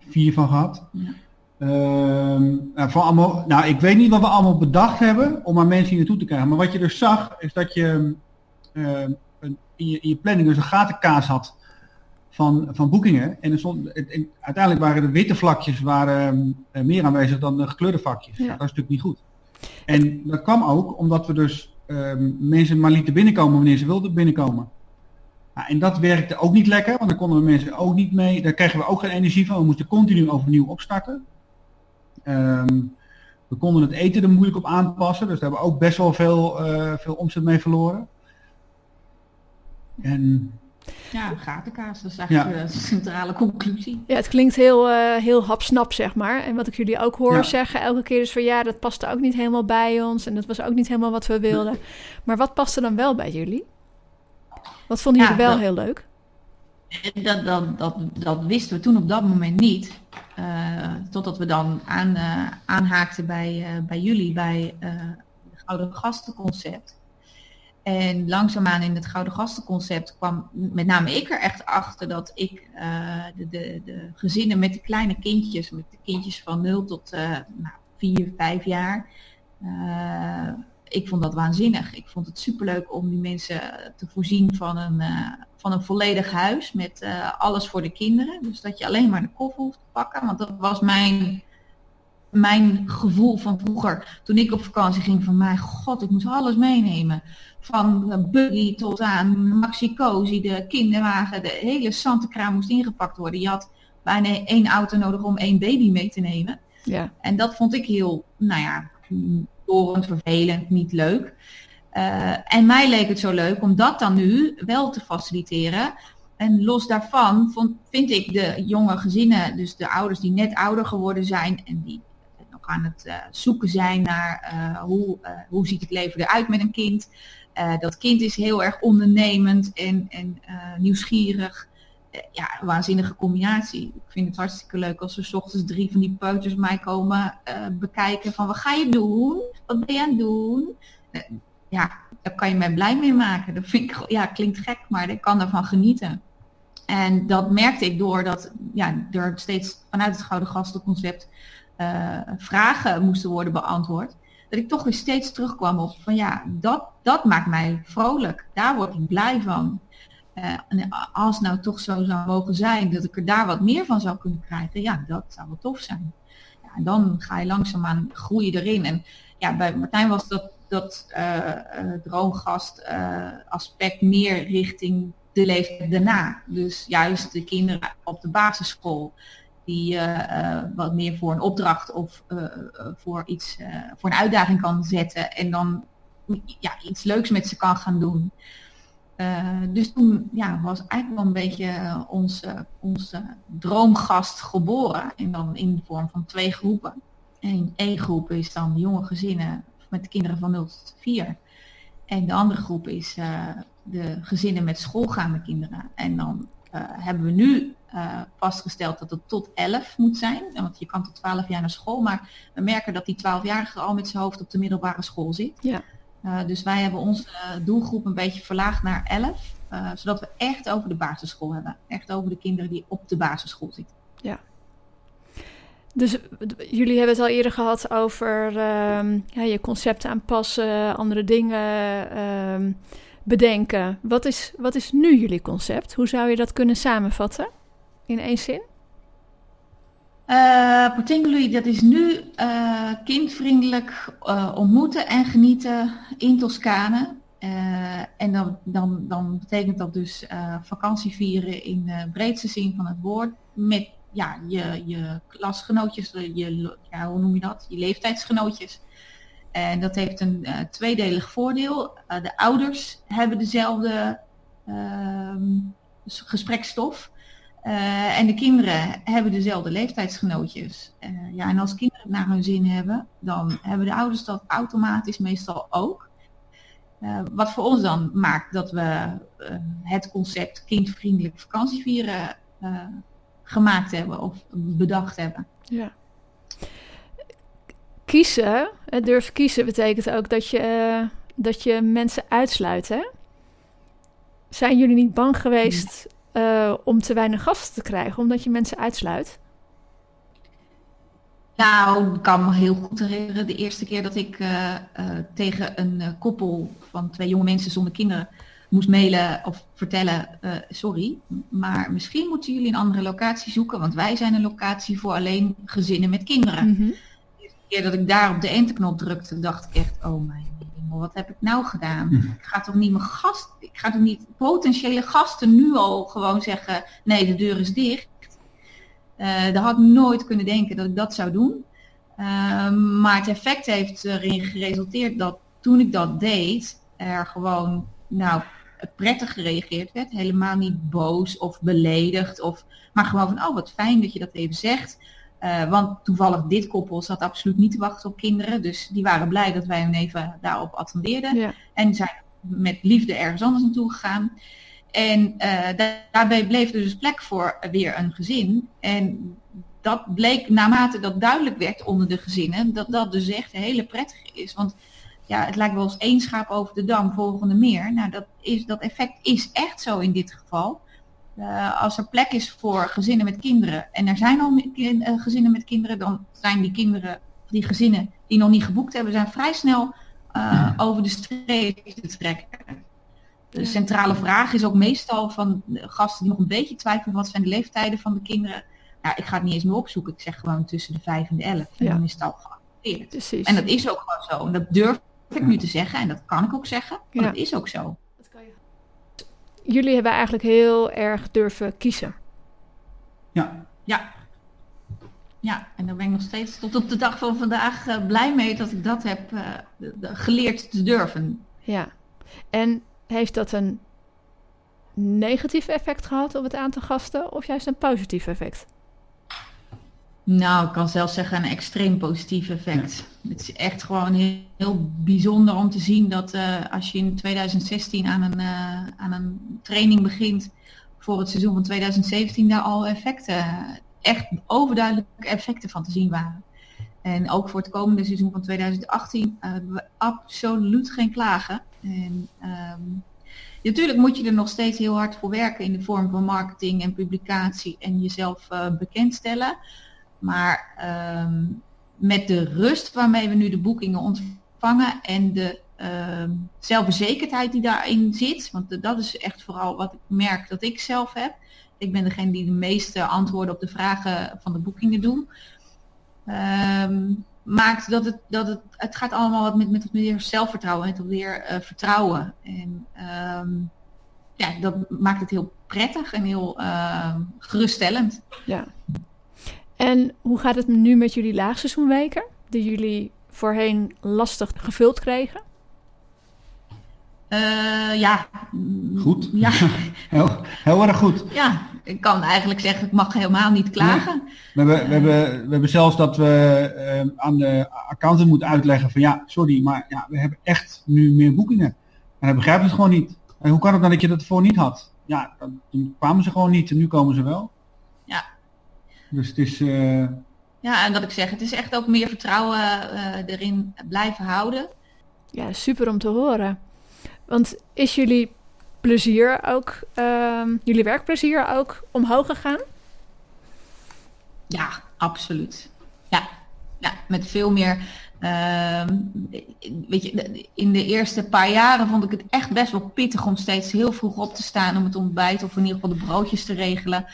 vier van gehad. Ja. Uh, nou, voor allemaal, nou, ik weet niet wat we allemaal bedacht hebben om aan mensen hier naartoe te krijgen. Maar wat je dus zag, is dat je uh, in, je in je planning dus een gatenkaas had van, van boekingen. En, stond, en, uiteindelijk waren de witte vlakjes waren, uh, meer aanwezig dan de gekleurde vakjes. Ja. Dat is natuurlijk niet goed. En dat kwam ook omdat we dus uh, mensen maar lieten binnenkomen wanneer ze wilden binnenkomen. Nou, en dat werkte ook niet lekker, want daar konden we mensen ook niet mee. Daar kregen we ook geen energie van. We moesten continu overnieuw opstarten. Ehm, we konden het eten er moeilijk op aanpassen, dus daar hebben we ook best wel veel, uh, veel omzet mee verloren. En ja, gatenkaas, dat is eigenlijk de centrale conclusie. Ja, het klinkt heel, uh, heel hapsnap, zeg maar. En wat ik jullie ook hoor zeggen elke keer is van ja, dat paste ook niet helemaal bij ons en dat was ook niet helemaal wat we wilden. Maar wat paste dan wel bij jullie? Wat vonden jullie wel heel leuk? Dat, dat, dat, dat wisten we toen op dat moment niet. Uh, totdat we dan aan, uh, aanhaakten bij, bij jullie, bij het Gouden Gastenconcept. En langzaamaan in het Gouden Gastenconcept kwam met name ik er echt achter dat ik uh, de, de, de, gezinnen met de kleine kindjes, met de kindjes van 0 tot uh, nou, 4, 5 jaar, uh, ik vond dat waanzinnig. Ik vond het superleuk om die mensen te voorzien van een, van een volledig huis met alles voor de kinderen. Dus dat je alleen maar de koffer hoeft te pakken, want dat was mijn mijn gevoel van vroeger, toen ik op vakantie ging, van mijn god, ik moest alles meenemen. Van buggy tot aan maxi cozy, de kinderwagen, de hele zantenkraam moest ingepakt worden. Je had bijna één auto nodig om één baby mee te nemen. Ja. En dat vond ik heel, nou ja, dorend, vervelend, niet leuk. Uh, en mij leek het zo leuk om dat dan nu wel te faciliteren. En los daarvan vond, vind ik de jonge gezinnen, dus de ouders die net ouder geworden zijn en die aan het uh, zoeken zijn naar uh, hoe, hoe ziet het leven eruit met een kind. Dat kind is heel erg ondernemend en, en nieuwsgierig. ja, een waanzinnige combinatie. Ik vind het hartstikke leuk als er s ochtends drie van die peuters mij komen bekijken van wat ga je doen? Wat ben je aan het doen? ja, daar kan je mij blij mee maken. Dat vind ik, ja, klinkt gek, maar ik kan ervan genieten. En dat merkte ik door dat ja, er steeds vanuit het Gouden Gastenconcept vragen moesten worden beantwoord, dat ik toch weer steeds terugkwam op van ja, dat, dat maakt mij vrolijk. Daar word ik blij van. Uh, en als nou toch zo zou mogen zijn dat ik er daar wat meer van zou kunnen krijgen, ja, dat zou wel tof zijn. Ja, en dan ga je langzaamaan groeien erin. En ja, bij Martijn was dat, dat uh, droomgast aspect meer richting de leeftijd daarna. Dus juist de kinderen op de basisschool die uh, wat meer voor een opdracht of uh, voor iets, voor een uitdaging kan zetten en dan ja, iets leuks met ze kan gaan doen. dus toen ja, was eigenlijk wel een beetje onze, onze droomgast geboren. En dan in de vorm van twee groepen. En één groep is dan jonge gezinnen met de kinderen van 0 tot 4. En de andere groep is de gezinnen met schoolgaande kinderen. En dan hebben we nu uh, vastgesteld dat het tot 11 moet zijn. Want je kan tot 12 jaar naar school, maar we merken dat die 12-jarige al met zijn hoofd op de middelbare school zit. Ja. Uh, dus wij hebben onze doelgroep een beetje verlaagd naar 11, uh, eh, zodat we echt over de basisschool hebben. Echt over de kinderen die op de basisschool zitten. Ja. Dus jullie hebben het al eerder gehad over uh, ja, je concept aanpassen, andere dingen ehm, bedenken. Wat is, wat is nu jullie concept? Hoe zou je dat kunnen samenvatten? In één zin? Uh, dat is nu uh, kindvriendelijk uh, ontmoeten en genieten in Toscane. En dan, dan, dan betekent dat dus vakantie vieren in de breedste zin van het woord. Met ja, je, je klasgenootjes, je, ja, hoe noem je dat? Je leeftijdsgenootjes. En dat heeft een tweedelig voordeel. de ouders hebben dezelfde ehm, gesprekstof. Uh, en de kinderen hebben dezelfde leeftijdsgenootjes. Uh, ja, en als kinderen het naar hun zin hebben, dan hebben de ouders dat automatisch meestal ook. Uh, wat voor ons dan maakt dat we het concept kindvriendelijk vakantievieren gemaakt hebben of bedacht hebben. Ja. Kiezen, durf kiezen, betekent ook dat je, dat je mensen uitsluit. Hè? Zijn jullie niet bang geweest uh, om te weinig gasten te krijgen, omdat je mensen uitsluit? Nou, ik kan me heel goed herinneren de eerste keer dat ik uh, uh, tegen een koppel van twee jonge mensen zonder kinderen moest mailen of vertellen, sorry, maar misschien moeten jullie een andere locatie zoeken, want wij zijn een locatie voor alleen gezinnen met kinderen. Mm -hmm. De eerste keer dat ik daar op de enterknop drukte, dacht ik echt, oh mijn wat heb ik nou gedaan? Ik ga toch niet mijn gast, ik ga toch niet potentiële gasten nu al gewoon zeggen, nee, de deur is dicht. Uh, daar had ik nooit kunnen denken dat ik dat zou doen. Ehm, maar het effect heeft erin geresulteerd dat toen ik dat deed, er gewoon nou, prettig gereageerd werd. Helemaal niet boos of beledigd. Of, maar gewoon van, oh wat fijn dat je dat even zegt. Uh, want toevallig dit koppel zat absoluut niet te wachten op kinderen. Dus die waren blij dat wij hen even daarop attendeerden. Ja. En zijn met liefde ergens anders naartoe gegaan. En uh, daarbij bleef er dus plek voor weer een gezin. En dat bleek naarmate dat duidelijk werd onder de gezinnen, dat dat dus echt hele prettige is. Want ja, het lijkt wel eens één schaap over de dam, volgende meer. Nou, dat, is, dat effect is echt zo in dit geval. Uh, als er plek is voor gezinnen met kinderen en er zijn al uh, gezinnen met kinderen, dan zijn die kinderen, die gezinnen die nog niet geboekt hebben, zijn vrij snel uh, over de streep te trekken. De centrale vraag is ook meestal van gasten die nog een beetje twijfelen wat zijn de leeftijden van de kinderen. Nou, ik ga het niet eens meer opzoeken. Ik zeg gewoon tussen de 5 en de 11. En dan is het al geaccepteerd. En dat is ook gewoon zo. En dat durf ik nu te zeggen. En dat kan ik ook zeggen. Maar dat is ook zo. Jullie hebben eigenlijk heel erg durven kiezen. Ja. Ja. Ja, en daar ben ik nog steeds tot op de dag van vandaag uh, blij mee dat ik dat heb uh, geleerd te durven. Ja. En heeft dat een negatief effect gehad op het aantal gasten of juist een positief effect? Nou, ik kan zelfs zeggen een extreem positief effect. Het is echt gewoon heel, heel bijzonder om te zien dat uh, als je in 2016 aan een, uh, aan een training begint voor het seizoen van 2017, daar al effecten, echt overduidelijke effecten van te zien waren. En ook voor het komende seizoen van 2018 uh, hebben we absoluut geen klagen. En, um, natuurlijk moet je er nog steeds heel hard voor werken in de vorm van marketing en publicatie en jezelf bekendstellen. Maar um, met de rust waarmee we nu de boekingen ontvangen en de uh, zelfverzekerdheid die daarin zit, want dat is echt vooral wat ik merk dat ik zelf heb. Ik ben degene die de meeste antwoorden op de vragen van de boekingen doet. Um, maakt dat het, dat het, het gaat allemaal wat met, met meer zelfvertrouwen, met meer uh, vertrouwen. En um, ja, dat maakt het heel prettig en heel geruststellend. Ja. En hoe gaat het nu met jullie laagseizoenweken, die jullie voorheen lastig gevuld kregen? Uh, ja. Goed. Ja. heel, heel erg goed. Ja, ik kan eigenlijk zeggen, ik mag helemaal niet klagen. We, hebben, we, hebben, we hebben zelfs dat we uh, aan de accountant moeten uitleggen van ja, sorry, maar ja, we hebben echt nu meer boekingen. En hij begrijpt het gewoon niet. En hoe kan het dan dat je dat voor niet had? Ja, dan kwamen ze gewoon niet en nu komen ze wel. Ja, dus het is... Uh... Ja, en dat ik zeg, het is echt ook meer vertrouwen uh, erin blijven houden. Ja, super om te horen. Want is jullie plezier ook, uh, jullie werkplezier ook omhoog gegaan? Ja, absoluut. Ja, ja met veel meer. Uh, weet je, in de eerste paar jaren vond ik het echt best wel pittig om steeds heel vroeg op te staan om het ontbijt of in ieder geval de broodjes te regelen.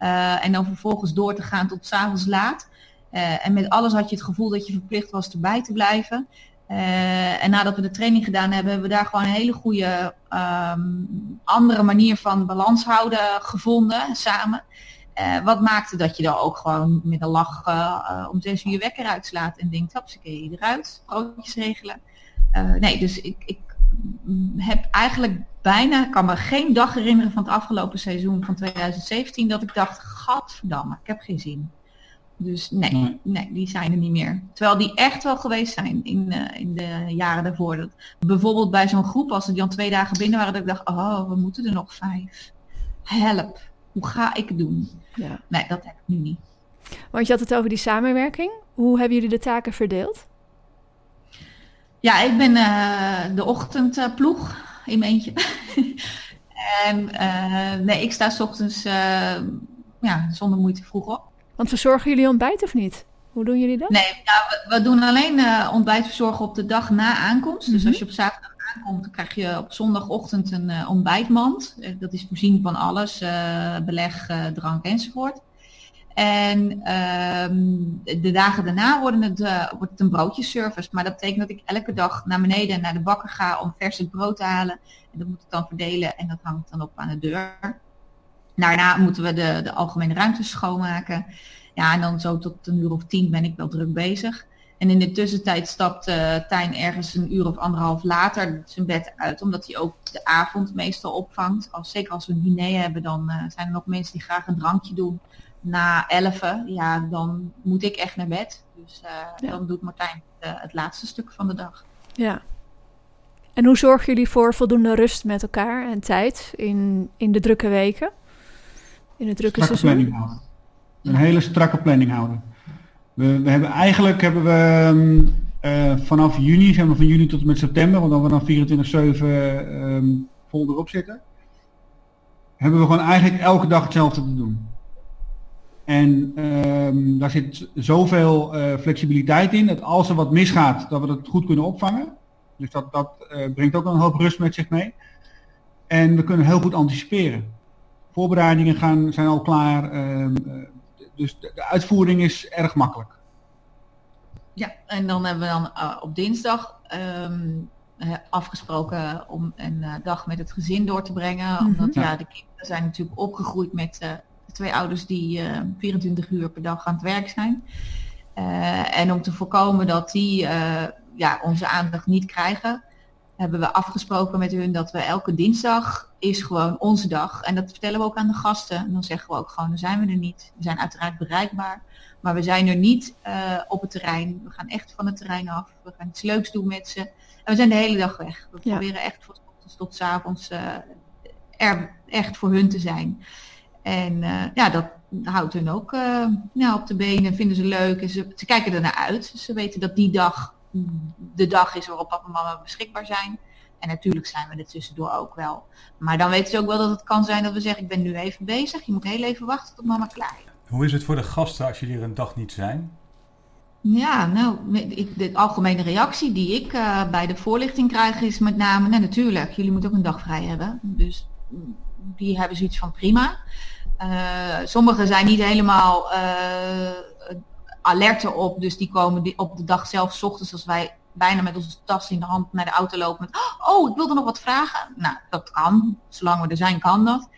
Uh, en dan vervolgens door te gaan tot s'avonds laat. Uh, en met alles had je het gevoel dat je verplicht was erbij te blijven. Uh, en nadat we de training gedaan hebben, hebben we daar gewoon een hele goede um, andere manier van balans houden gevonden samen. wat maakte dat je dan ook gewoon met een lach om zes uur wekker uitslaat en denkt, hapsakee, eruit, broodjes regelen. nee, dus ik, ik heb eigenlijk bijna, kan me geen dag herinneren van het afgelopen seizoen van 2017 dat ik dacht, gadverdamme, ik heb geen zin. Dus nee, nee, die zijn er niet meer. Terwijl die echt wel geweest zijn in, uh, in de jaren daarvoor. Dat, bijvoorbeeld bij zo'n groep, als er dan twee dagen binnen waren, dat ik dacht, oh, we moeten er nog vijf. Help, hoe ga ik het doen? Ja. Nee, dat heb ik nu niet. Want je had het over die samenwerking. Hoe hebben jullie de taken verdeeld? Ja, ik ben uh, de ochtendploeg in mijn eentje. en uh, nee, ik sta s ochtends uh, ja, zonder moeite vroeg op. Want verzorgen jullie ontbijt of niet? Hoe doen jullie dat? Nee, nou, we, we, doen alleen uh, ontbijt verzorgen op de dag na aankomst. Mm -hmm. Dus als je op zaterdag aankomt, dan krijg je op zondagochtend een uh, ontbijtmand. dat is voorzien van alles, beleg, drank enzovoort. En ehm, de dagen daarna worden het, uh, wordt het een broodjeservice. Maar dat betekent dat ik elke dag naar beneden naar de bakker ga om vers het brood te halen. En dat moet ik dan verdelen en dat hangt dan op aan de deur. Daarna moeten we de, de algemene ruimtes schoonmaken. Ja, en dan zo tot een uur of tien ben ik wel druk bezig. En in de tussentijd stapt uh, Tijn ergens een uur of anderhalf later zijn bed uit, omdat hij ook de avond meestal opvangt. Als, zeker als we een diner hebben, dan uh, zijn er nog mensen die graag een drankje doen. Na elfen, ja, dan moet ik echt naar bed. Dus uh, ja. dan doet Martijn het laatste stuk van de dag. Ja. En hoe zorgen jullie voor voldoende rust met elkaar en tijd in, in de drukke weken? In het drukke strakke seizoen? planning houden. Een hele strakke planning houden. We, we hebben eigenlijk hebben we uh, vanaf juni, zeg maar van juni tot en met september, want dan we dan 24-7 um, vol erop zitten, hebben we gewoon eigenlijk elke dag hetzelfde te doen. En um, daar zit zoveel uh, flexibiliteit in dat als er wat misgaat, dat we het goed kunnen opvangen. Dus dat, dat uh, brengt ook een hoop rust met zich mee. En we kunnen heel goed anticiperen. Voorbereidingen gaan, zijn al klaar. Um, dus de, de, uitvoering is erg makkelijk. Ja, en dan hebben we dan uh, op dinsdag um, afgesproken om een uh, dag met het gezin door te brengen. Mm -hmm. Omdat ja, de kinderen zijn natuurlijk opgegroeid met uh, twee ouders die 24 uur per dag aan het werk zijn. en om te voorkomen dat die ja, onze aandacht niet krijgen, hebben we afgesproken met hun dat we elke dinsdag is gewoon onze dag. En dat vertellen we ook aan de gasten. En dan zeggen we ook gewoon, dan zijn we er niet. We zijn uiteraard bereikbaar. Maar we zijn er niet uh, op het terrein. We gaan echt van het terrein af. We gaan iets leuks doen met ze. En we zijn de hele dag weg. We ja. proberen echt van ochtends tot s avonds uh, er echt voor hun te zijn. En uh, ja, dat houdt hun ook ja, op de benen. Vinden ze leuk. En ze, ze kijken er naar uit. Ze weten dat die dag de dag is waarop papa en mama beschikbaar zijn. En natuurlijk zijn we er tussendoor ook wel. Maar dan weten ze ook wel dat het kan zijn dat we zeggen, ik ben nu even bezig. Je moet heel even wachten tot mama klaar is. Hoe is het voor de gasten als jullie er een dag niet zijn? Ja, nou, ik, de algemene reactie die ik uh, bij de voorlichting krijg is met name, nou natuurlijk, jullie moeten ook een dag vrij hebben. Dus die hebben zoiets van prima. Uh, sommigen zijn niet helemaal uh, alert erop, dus die komen die op de dag zelf, ochtends als wij bijna met onze tas in de hand naar de auto lopen met, oh, ik wilde nog wat vragen. Nou, dat kan. Zolang we er zijn, kan dat.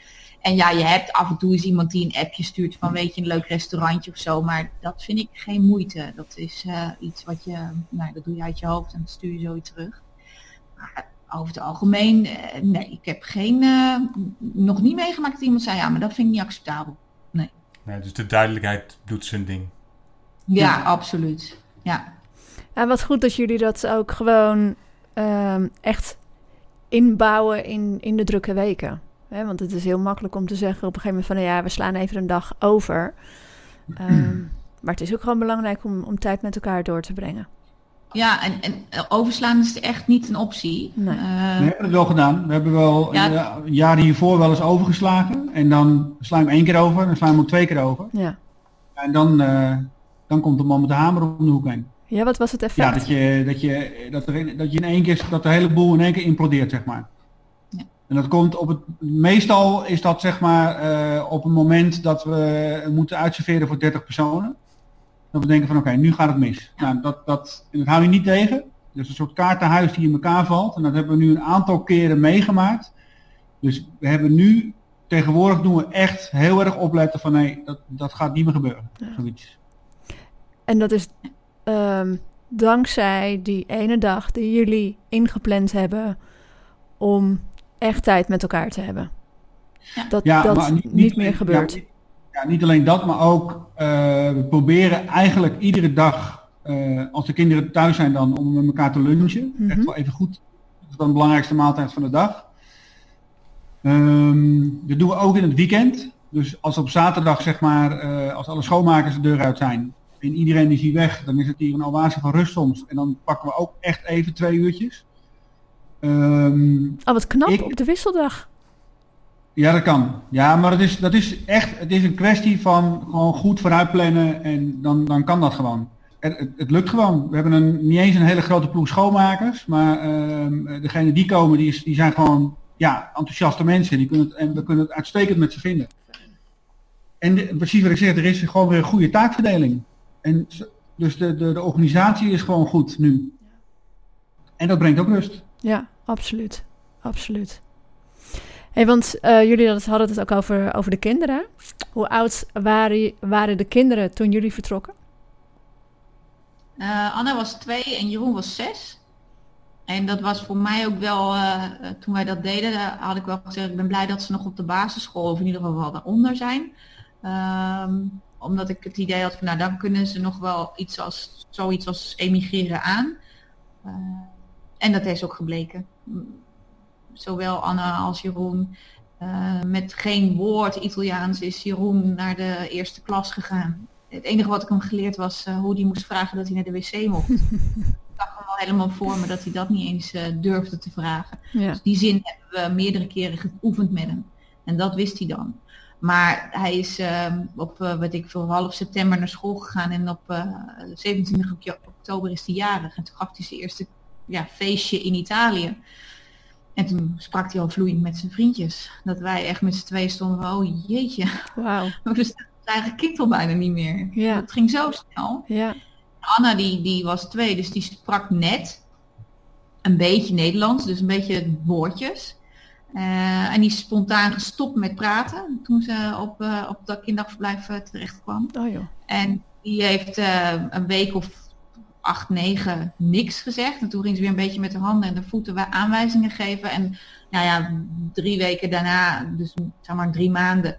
En ja, je hebt af en toe eens iemand die een appje stuurt van, weet je, een leuk restaurantje of zo. Maar dat vind ik geen moeite. Dat is uh, iets wat je, nou, dat doe je uit je hoofd en dan stuur je zoiets terug. Over het algemeen, uh, nee, ik heb geen, uh, nog niet meegemaakt dat iemand zei, ja, maar dat vind ik niet acceptabel. Nee. nee dus de duidelijkheid doet zijn ding. Ja, ja. absoluut. Ja. Ja, wat goed dat jullie dat ook gewoon um, echt inbouwen in, in de drukke weken. He, want het is heel makkelijk om te zeggen op een gegeven moment van... Nou ja, we slaan even een dag over. Um, maar het is ook gewoon belangrijk om, om tijd met elkaar door te brengen. Ja, en, en overslaan is echt niet een optie. Nee. Uh, we hebben het wel gedaan. We hebben wel ja. uh, jaren hiervoor wel eens overgeslagen. En dan slaan we hem één keer over, dan slaan we hem ook twee keer over. Ja. En dan, uh, dan komt de man met de hamer om de hoek heen. Ja, wat was het effect? Ja, dat je, dat je, dat er, dat je in één keer, dat de hele boel in één keer implodeert, zeg maar. Ja. En dat komt op het, meestal is dat zeg maar uh, op het moment dat we moeten uitserveren voor 30 personen. Dat we denken van oké, okay, nu gaat het mis. Nou, dat, dat, en dat hou je niet tegen. Dus een soort kaartenhuis die in elkaar valt. En dat hebben we nu een aantal keren meegemaakt. Dus we hebben nu, tegenwoordig doen we echt heel erg opletten van nee, dat, dat gaat niet meer gebeuren. Ja. Zoiets. En dat is um, dankzij die ene dag die jullie ingepland hebben om echt tijd met elkaar te hebben. Ja. Dat ja, dat niet, niet, niet, meer gebeurt. Ja, niet alleen dat, maar ook uh, we proberen eigenlijk iedere dag, uh, als de kinderen thuis zijn dan, om met elkaar te lunchen. Mm -hmm. Echt wel even goed. Dat is dan de belangrijkste maaltijd van de dag. Um, dat doen we ook in het weekend. Dus als op zaterdag, zeg maar, uh, als alle schoonmakers de deur uit zijn, en iedereen is hier weg, dan is het hier een oase van rust soms. En dan pakken we ook echt even twee uurtjes. Um, oh, wat knap, ik, op de wisseldag. Ja, dat kan. Ja, maar het is, dat is echt, het is een kwestie van gewoon goed vooruitplannen en dan, dan kan dat gewoon. Het, het, het lukt gewoon. We hebben een, niet eens een hele grote ploeg schoonmakers, maar um, degene die komen, die, is, die zijn gewoon ja, enthousiaste mensen. Die kunnen het, en we kunnen het uitstekend met ze vinden. en de- precies wat ik zeg, er is gewoon weer een goede taakverdeling. En dus de, de, de organisatie is gewoon goed nu. En dat brengt ook rust. Ja, absoluut. Absoluut. Hey, want eh, jullie hadden het ook over, over de kinderen. Hoe oud waren, waren de kinderen toen jullie vertrokken? Eh, Anna was twee en Jeroen was zes. En dat was voor mij ook wel, eh, toen wij dat deden, had ik wel gezegd, ik ben blij dat ze nog op de basisschool, of in ieder geval wel daaronder zijn. Ehm, omdat ik het idee had van, nou dan kunnen ze nog wel iets als, zoiets als emigreren aan. En dat is ook gebleken. Zowel Anna als Jeroen. eh, met geen woord Italiaans is Jeroen naar de eerste klas gegaan. Het enige wat ik hem geleerd was eh, hoe hij moest vragen dat hij naar de wc mocht. ik zag hem al helemaal voor me dat hij dat niet eens eh, durfde te vragen. Ja. Dus die zin hebben we meerdere keren geoefend met hem. En dat wist hij dan. Maar hij is ehm, op, weet ik veel, half september naar school gegaan en op eh 27 okja- oktober is hij jarig. En toen gaf hij zijn eerste ja, feestje in Italië. En toen sprak hij al vloeiend met zijn vriendjes. Dat wij echt met z'n tweeën stonden van, oh jeetje, Wauw. we verstaan zijn eigen kind al bijna niet meer. Ja. Het ging zo snel. Ja. Anna die, die was twee, dus die sprak net een beetje Nederlands, dus een beetje woordjes. Eh, en die is spontaan gestopt met praten toen ze op, eh, op dat kinderdagverblijf eh, terecht kwam. Oh joh. En die heeft een week of acht, negen niks gezegd. En toen ging ze weer een beetje met de handen en de voeten aanwijzingen geven. En nou ja, drie weken daarna, dus zeg maar drie maanden,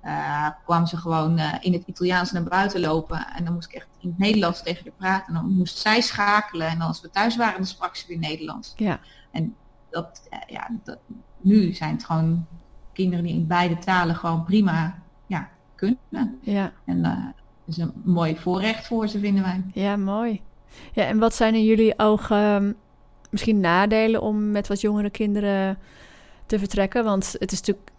eh, kwam ze gewoon eh, in het Italiaans naar buiten lopen. En dan moest ik echt in het Nederlands tegen haar praten. En dan moest zij schakelen. En als we thuis waren, dan sprak ze weer Nederlands. Ja. Dat, eh, ja, dat, nu zijn het gewoon kinderen die in beide talen gewoon prima ja, kunnen. Ja. En dat is een mooi voorrecht voor ze, vinden wij. Ja, mooi. Ja, en wat zijn in jullie ogen ehm, misschien nadelen om met wat jongere kinderen te vertrekken? Want het is natuurlijk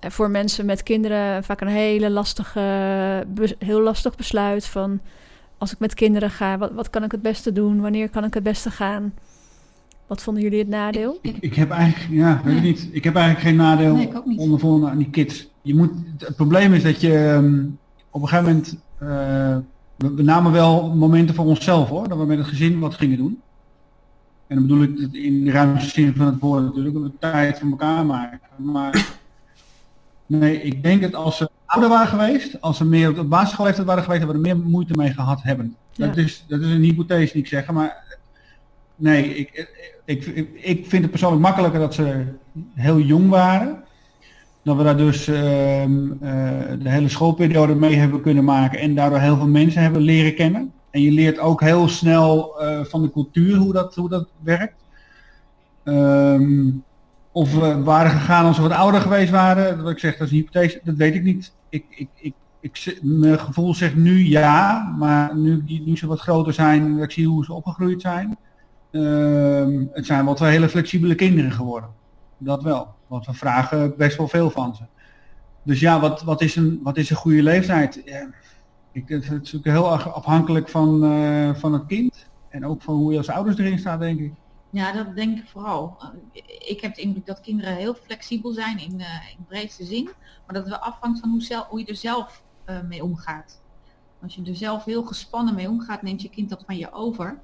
eh, voor mensen met kinderen vaak een hele lastige, heel lastig besluit van als ik met kinderen ga, wat, wat kan ik het beste doen? Wanneer kan ik het beste gaan? Wat vonden jullie het nadeel? Ik, ik heb eigenlijk, ja, weet ik niet. Ik heb eigenlijk geen nadeel Nee, ik ook niet. ondervonden aan die kids. Je moet, het probleem is dat je ehm, op een gegeven moment, eh, we, namen wel momenten voor onszelf hoor, dat we met het gezin wat gingen doen. En dan bedoel ik het in de ruimste zin van het woord natuurlijk, dat we tijd voor elkaar maken. Maar nee, ik denk dat als ze ouder waren geweest, als ze meer op de basisschoolleeftijd waren geweest, dat we er meer moeite mee gehad hebben. Dat, is, dat is een hypothese die ik zeg, maar nee, ik, ik, ik, ik vind het persoonlijk makkelijker dat ze heel jong waren. Dat we daar dus ehm, eh, de hele schoolperiode mee hebben kunnen maken en daardoor heel veel mensen hebben leren kennen. En je leert ook heel snel eh, van de cultuur hoe dat, hoe dat werkt. Ehm, of we waren gegaan als we wat ouder geweest waren, wat ik zeg, dat is een hypothese, dat weet ik niet. Ik, ik, ik, ik, mijn gevoel zegt nu ja, maar nu, nu ze wat groter zijn ik zie hoe ze opgegroeid zijn, ehm, het zijn wel twee hele flexibele kinderen geworden. Dat wel. Want we vragen best wel veel van ze. Dus ja, wat, wat, is, een, wat is een goede leeftijd? Ja, ik, het, het is ook heel afhankelijk van, eh, van het kind. En ook van hoe je als ouders erin staat, denk ik. Ja, dat denk ik vooral. Ik heb de indruk dat kinderen heel flexibel zijn in, in breedste zin, maar dat het wel afhangt van hoe, zelf, hoe je er zelf eh, mee omgaat. Als je er zelf heel gespannen mee omgaat, neemt je kind dat van je over.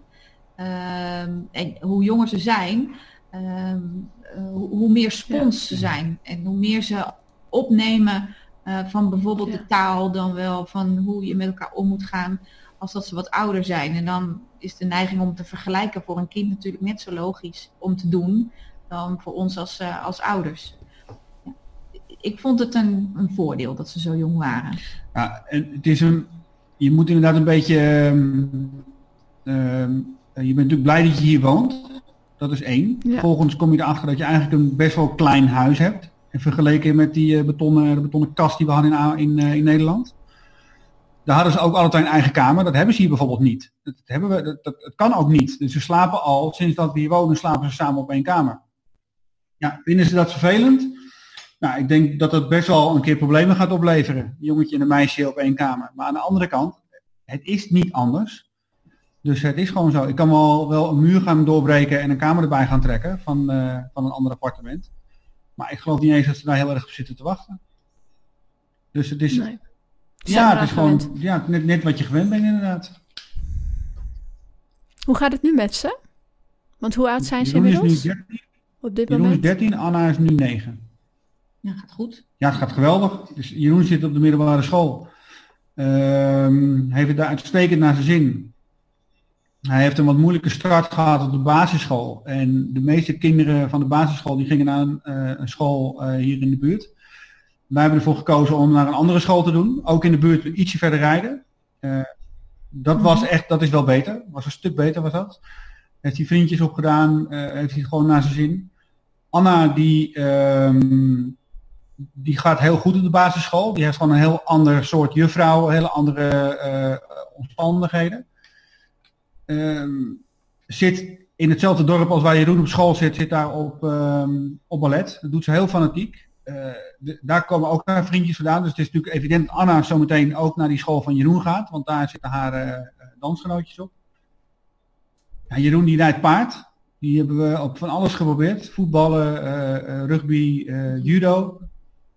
Ehm, en hoe jonger ze zijn, ehm, eh, hoe, hoe meer spons ze zijn en hoe meer ze opnemen eh, van bijvoorbeeld Ja. de taal dan wel van hoe je met elkaar om moet gaan als dat ze wat ouder zijn. En dan is de neiging om te vergelijken voor een kind natuurlijk net zo logisch om te doen dan voor ons als, eh, als ouders. Ja. Ik vond het een, een voordeel dat ze zo jong waren. Ja, en het is een, je moet inderdaad een beetje, ehm, ehm, je bent natuurlijk blij dat je hier woont. Dat is één. Ja. Vervolgens kom je erachter dat je eigenlijk een best wel klein huis hebt. En vergeleken met die eh, betonnen, de betonnen kast die we hadden in, in, eh, in Nederland. Daar hadden ze ook altijd een eigen kamer. Dat hebben ze hier bijvoorbeeld niet. Dat, hebben we, dat, dat, dat kan ook niet. Dus ze slapen al, sinds dat we hier wonen, slapen ze samen op één kamer. Ja, vinden ze dat vervelend? Nou, ik denk dat dat best wel een keer problemen gaat opleveren. Een jongetje en een meisje op één kamer. Maar aan de andere kant, het is niet anders. Dus het is gewoon zo. Ik kan wel, wel een muur gaan doorbreken en een kamer erbij gaan trekken van, eh, van een ander appartement. Maar ik geloof niet eens dat ze daar heel erg op zitten te wachten. Dus het is, Nee. Ja, het is gewoon ja, net, net wat je gewend bent inderdaad. Hoe gaat het nu met ze? Want hoe oud zijn ze inmiddels? Is nu 13. Op dit Jeroen moment? is 13, Anna is nu 9. Ja, gaat goed. Ja, het gaat geweldig. Dus Jeroen zit op de middelbare school. Um, heeft het daar uitstekend naar zijn zin. Hij heeft een wat moeilijke start gehad op de basisschool. En de meeste kinderen van de basisschool die gingen naar een, uh, een school uh, hier in de buurt. Wij hebben ervoor gekozen om naar een andere school te doen. Ook in de buurt ietsje verder rijden. Uh, dat was mhm. echt, dat is wel beter. Was een stuk beter was dat. Heeft hij vriendjes opgedaan, heeft hij gewoon naar zijn zin. Anna die, um, die gaat heel goed op de basisschool. Die heeft gewoon een heel ander soort juffrouw, hele andere omstandigheden. Um, zit in hetzelfde dorp als waar Jeroen op school zit, zit daar op, um, op ballet. Dat doet ze heel fanatiek. De, daar komen ook haar vriendjes vandaan. Dus het is natuurlijk evident dat Anna zometeen ook naar die school van Jeroen gaat. Want daar zitten haar uh, dansgenootjes op. Ja, Jeroen die rijdt paard. Die hebben we op van alles geprobeerd. Voetballen, uh, rugby, judo.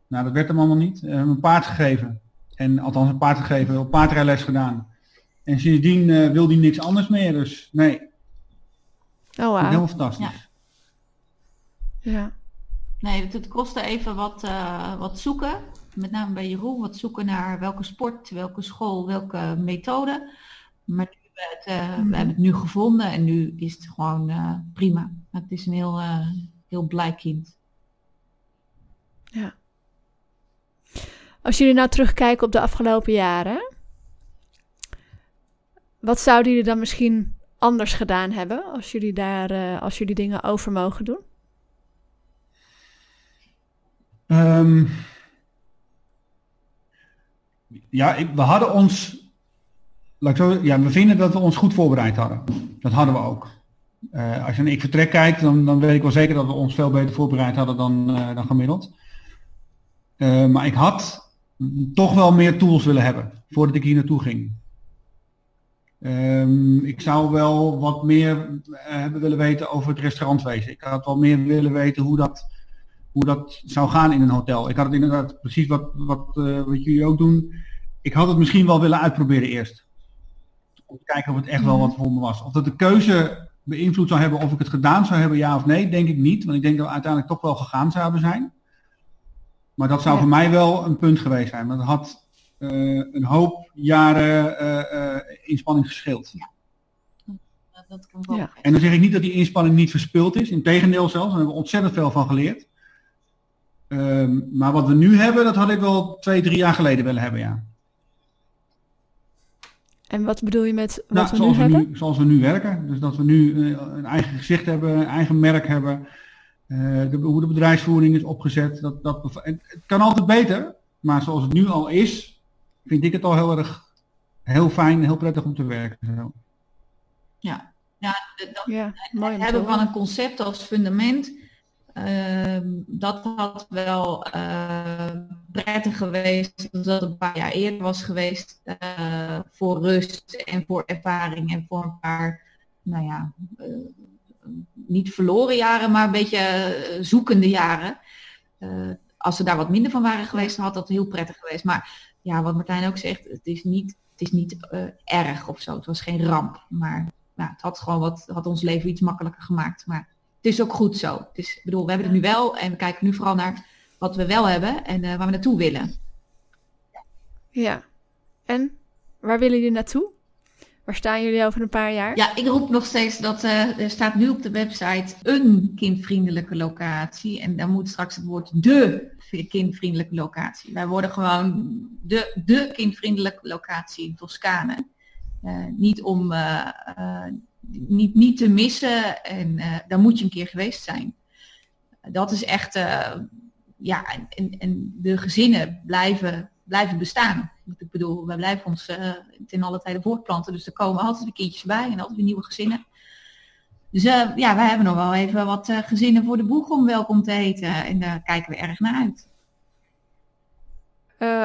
Nou, dat werd hem allemaal niet. We hebben een paard gegeven. En althans een paard gegeven, op paardrijles gedaan. En sindsdien uh, wil hij niks anders meer. Dus nee. Oh, wow. Heel fantastisch. Ja. ja. Nee, het, kostte even wat, uh, wat zoeken. Met name bij Jeroen. Wat zoeken naar welke sport, welke school, welke methode. Maar nu, het, uh, mm. we hebben het nu gevonden en nu is het gewoon prima. Het is een heel, heel blij kind. Ja. Als jullie nou terugkijken op de afgelopen jaren, wat zouden jullie dan misschien anders gedaan hebben als jullie daar, uh, als jullie dingen over mogen doen? Um, ja, we hadden ons, laat ik zo, ja, we vinden dat we ons goed voorbereid hadden. Dat hadden we ook. Uh, als je naar ik vertrek kijkt, dan, dan weet ik wel zeker dat we ons veel beter voorbereid hadden dan, uh, dan gemiddeld. Maar ik had toch wel meer tools willen hebben voordat ik hier naartoe ging. Um, ik zou wel wat meer hebben willen weten over het restaurantwezen. Ik had wel meer willen weten hoe dat, hoe dat zou gaan in een hotel. Ik had het inderdaad precies wat, wat, uh, wat jullie ook doen. Ik had het misschien wel willen uitproberen eerst. Om te kijken of het echt wel mhm. wat voor me was. Of dat de keuze beïnvloed zou hebben of ik het gedaan zou hebben, ja of nee, denk ik niet. Want ik denk dat we uiteindelijk toch wel gegaan zouden zijn. Maar dat zou voor mij wel een punt geweest zijn. Want had een hoop jaren uh, uh, inspanning gescheeld. Ja. Dat kan wel. Ja. En dan zeg ik niet dat die inspanning niet verspild is. Integendeel zelfs, daar hebben we ontzettend veel van geleerd. Um, maar wat we nu hebben, dat had ik wel twee, drie jaar geleden willen hebben, ja. En wat bedoel je met wat nou, we zoals nu we hebben? Nu, zoals we nu werken. Dus dat we nu een eigen gezicht hebben, een eigen merk hebben. Uh, de, hoe de bedrijfsvoering is opgezet. Dat, dat, het kan altijd beter, maar zoals het nu al is, vind ik het al heel erg heel fijn, heel prettig om te werken. Zo. Ja, ja, dat, ja mooi het hebben van een concept als fundament, uh, dat had wel uh, prettig geweest dat een paar jaar eerder was geweest uh, voor rust en voor ervaring en voor een paar, nou ja, niet verloren jaren, maar een beetje eh, zoekende jaren. Uh, als ze daar wat minder van waren geweest, dan had dat heel prettig geweest. Maar ja, wat Martijn ook zegt, het is niet, het is niet uh, erg of zo. Het was geen ramp. Maar nou, het had gewoon wat, had ons leven iets makkelijker gemaakt. Maar het is ook goed zo. Het is, bedoel, we hebben het nu wel en we kijken nu vooral naar wat we wel hebben en uh, waar we naartoe willen. Ja. En waar willen jullie naartoe? Waar staan jullie over een paar jaar? Ja, ik roep nog steeds dat uh, er staat nu op de website een kindvriendelijke locatie. En dan moet straks het woord de kindvriendelijke locatie. Wij worden gewoon de, de kindvriendelijke locatie in Toscane. Uh, niet om uh, niet, niet te missen en daar moet je een keer geweest zijn. Dat is echt, ja, en, en de gezinnen blijven blijven bestaan. Ik bedoel, wij blijven ons uh, ten alle tijden voortplanten. Dus er komen altijd weer kindjes bij en altijd weer nieuwe gezinnen. Dus uh, ja, wij hebben nog wel even wat uh, gezinnen voor de boeg om welkom te heten. En daar kijken we erg naar uit.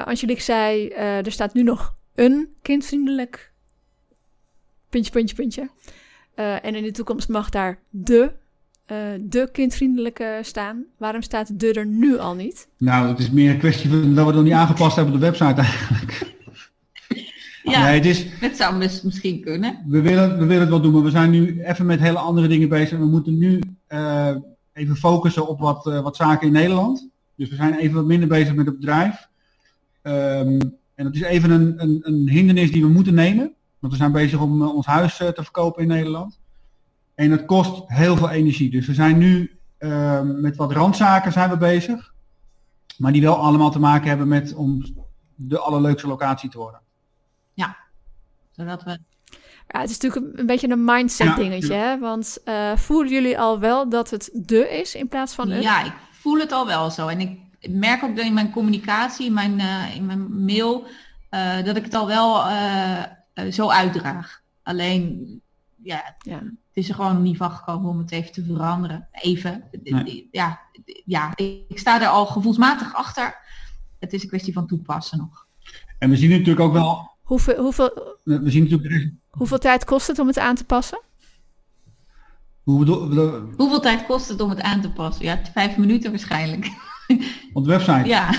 Angelique zei, er staat nu nog een kindvriendelijk puntje, puntje, puntje. en in de toekomst mag daar de uh, de kindvriendelijke staan. Waarom staat de er nu al niet? Nou, het is meer een kwestie van dat we het nog niet aangepast hebben op de website eigenlijk. Ja, Nee, het is, het zou mis- misschien kunnen. we, willen, we willen het wel doen, maar we zijn nu even met hele andere dingen bezig. We moeten nu eh, even focussen op wat, eh, wat zaken in Nederland. Dus we zijn even wat minder bezig met het bedrijf. Ehm, en dat is even een, een, een hindernis die we moeten nemen. Want we zijn bezig om eh, ons huis eh, te verkopen in Nederland. En het kost heel veel energie. Dus we zijn nu ehm, met wat randzaken zijn we bezig. Maar die wel allemaal te maken hebben met om de allerleukste locatie te worden. Zodat we Ja, het is natuurlijk een, beetje een mindset Ja, dingetje, hè? Want eh, voelen jullie al wel dat het de is in plaats van een? Ja, ik voel het al wel zo. En ik merk ook dat in mijn communicatie, in mijn, eh, in mijn mail, eh, dat ik het al wel zo uitdraag. Alleen, ja, Ja. het is er gewoon nog niet van gekomen om het even te veranderen. Even. Nee. Ja, ja, ik sta er al gevoelsmatig achter. Het is een kwestie van toepassen nog. En we zien natuurlijk ook wel, Hoeveel, hoeveel, we zien natuurlijk hoeveel tijd kost het om het aan te passen? hoe bedoel, Hoeveel tijd kost het om het aan te passen? Ja, vijf minuten waarschijnlijk. op de website. Ja,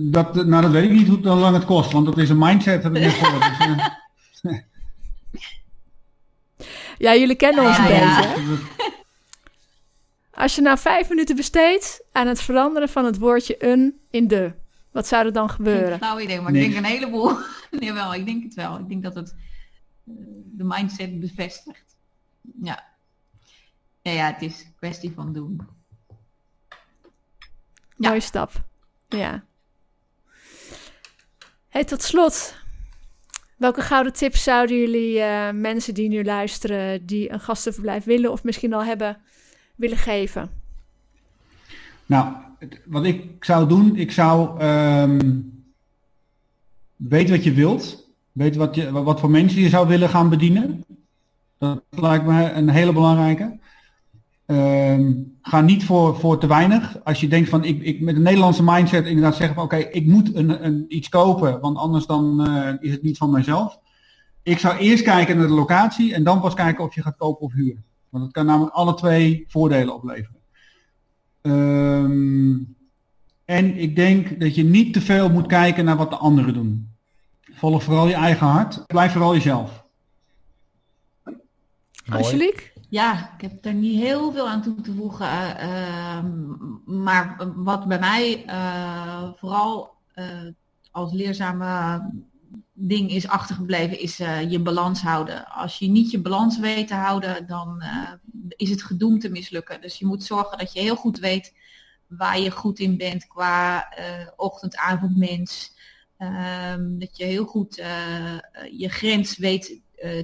Dat, nou, dat weet ik niet hoe hoe lang het kost, want dat is een mindset, heb ik net gehoord. Dus, eh, Ja, jullie kennen ons Ja, een ja. beetje. hè? Als je nou vijf minuten besteedt aan het veranderen van het woordje een in de, wat zou er dan gebeuren? flauw idee, maar ik denk een heleboel. nee, wel, ik denk het wel. Ik denk dat het eh, de mindset bevestigt. Ja. Ja, ja, het is een kwestie van doen. Ja. Mooie stap. Ja. Hey, tot slot. Welke gouden tips zouden jullie eh, mensen die nu luisteren, die een gastenverblijf willen of misschien al hebben, willen geven? nou, wat ik zou doen, ik zou ehm weten wat je wilt. Weet wat, je, wat voor mensen je zou willen gaan bedienen. Dat lijkt me een hele belangrijke. Ehm, ga niet voor, voor te weinig. Als je denkt van, ik, ik met een Nederlandse mindset inderdaad zeggen van, oké, ik moet een, een, iets kopen, want anders dan eh, is het niet van mijzelf. Ik zou eerst kijken naar de locatie en dan pas kijken of je gaat kopen of huren. Want het kan namelijk alle twee voordelen opleveren. Ehm, en ik denk dat je niet te veel moet kijken naar wat de anderen doen. Volg vooral je eigen hart. Blijf vooral jezelf. Angelique? Ja, ik heb er niet heel veel aan toe te voegen. eh, ehm, maar wat bij mij eh, vooral eh, als leerzame ding is achtergebleven, is je balans houden. Als je niet je balans weet te houden, dan is het gedoemd te mislukken. Dus je moet zorgen dat je heel goed weet waar je goed in bent qua ochtend-avondmens. Ehm, dat je heel goed je grens weet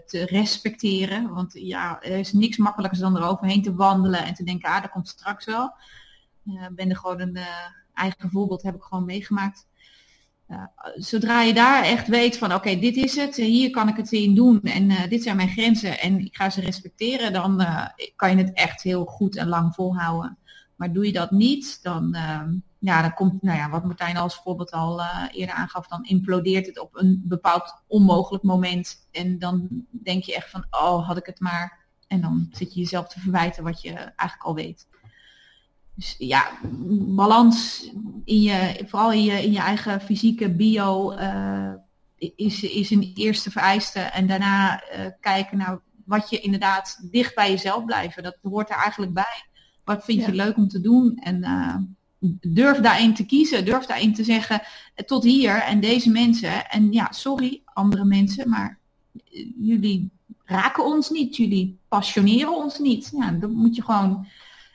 te respecteren. Want ja, er is niks makkelijker dan eroverheen te wandelen en te denken, ah, dat komt straks wel. Ik ben er gewoon een eh, eigen voorbeeld, heb ik gewoon meegemaakt. Zodra je daar echt weet van, oké, dit is het, hier kan ik het in doen en uh, dit zijn mijn grenzen en ik ga ze respecteren, dan kan je het echt heel goed en lang volhouden. Maar doe je dat niet, dan, ehm, ja, dan komt, nou ja, wat Martijn als voorbeeld al eh, eerder aangaf, dan implodeert het op een bepaald onmogelijk moment. En dan denk je echt van, oh, had ik het maar. En dan zit je jezelf te verwijten wat je eigenlijk al weet. Dus ja, balans in je, vooral in je, in je eigen fysieke bio uh, is, is een eerste vereiste. En daarna uh, kijken naar wat je inderdaad dicht bij jezelf blijven. Dat hoort er eigenlijk bij. Wat vind je ja. leuk om te doen? En durf daarin te kiezen. Durf daarin te zeggen tot hier en deze mensen. En ja, sorry andere mensen, maar jullie raken ons niet. Jullie passioneren ons niet. Ja, dat moet je gewoon...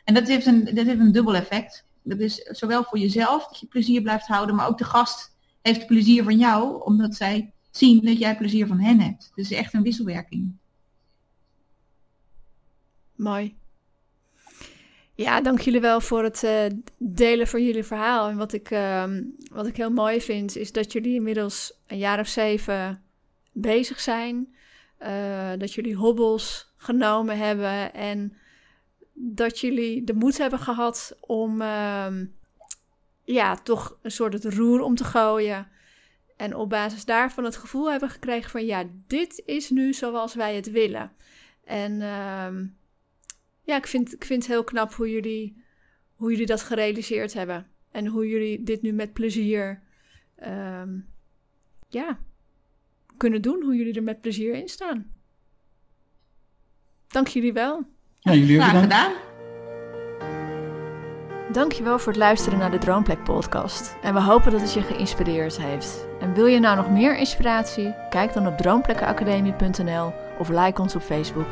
En dat heeft een, dat heeft een dubbel effect. Dat is zowel voor jezelf, dat je plezier blijft houden, maar ook de gast heeft plezier van jou, omdat zij zien dat jij plezier van hen hebt. Dus echt een wisselwerking. Mooi. Ja, dank jullie wel voor het uh, delen van jullie verhaal. En wat ik, uh, wat ik heel mooi vind, is dat jullie inmiddels een jaar of zeven bezig zijn. Uh, dat jullie hobbels genomen hebben en dat jullie de moed hebben gehad om uh, ja, toch een soort het roer om te gooien. En op basis daarvan het gevoel hebben gekregen van ja, dit is nu zoals wij het willen. En uh, ja, ik vind, ik vind het heel knap hoe jullie, hoe jullie dat gerealiseerd hebben. En hoe jullie dit nu met plezier um, ja, kunnen doen, hoe jullie er met plezier in staan. Dank jullie wel. Ja, jullie ook Graag bedankt. gedaan. Dankjewel voor het luisteren naar de Droomplek podcast. En we hopen dat het je geïnspireerd heeft. En wil je nou nog meer inspiratie? Kijk dan op droomplekkenacademie.nl of like ons op Facebook.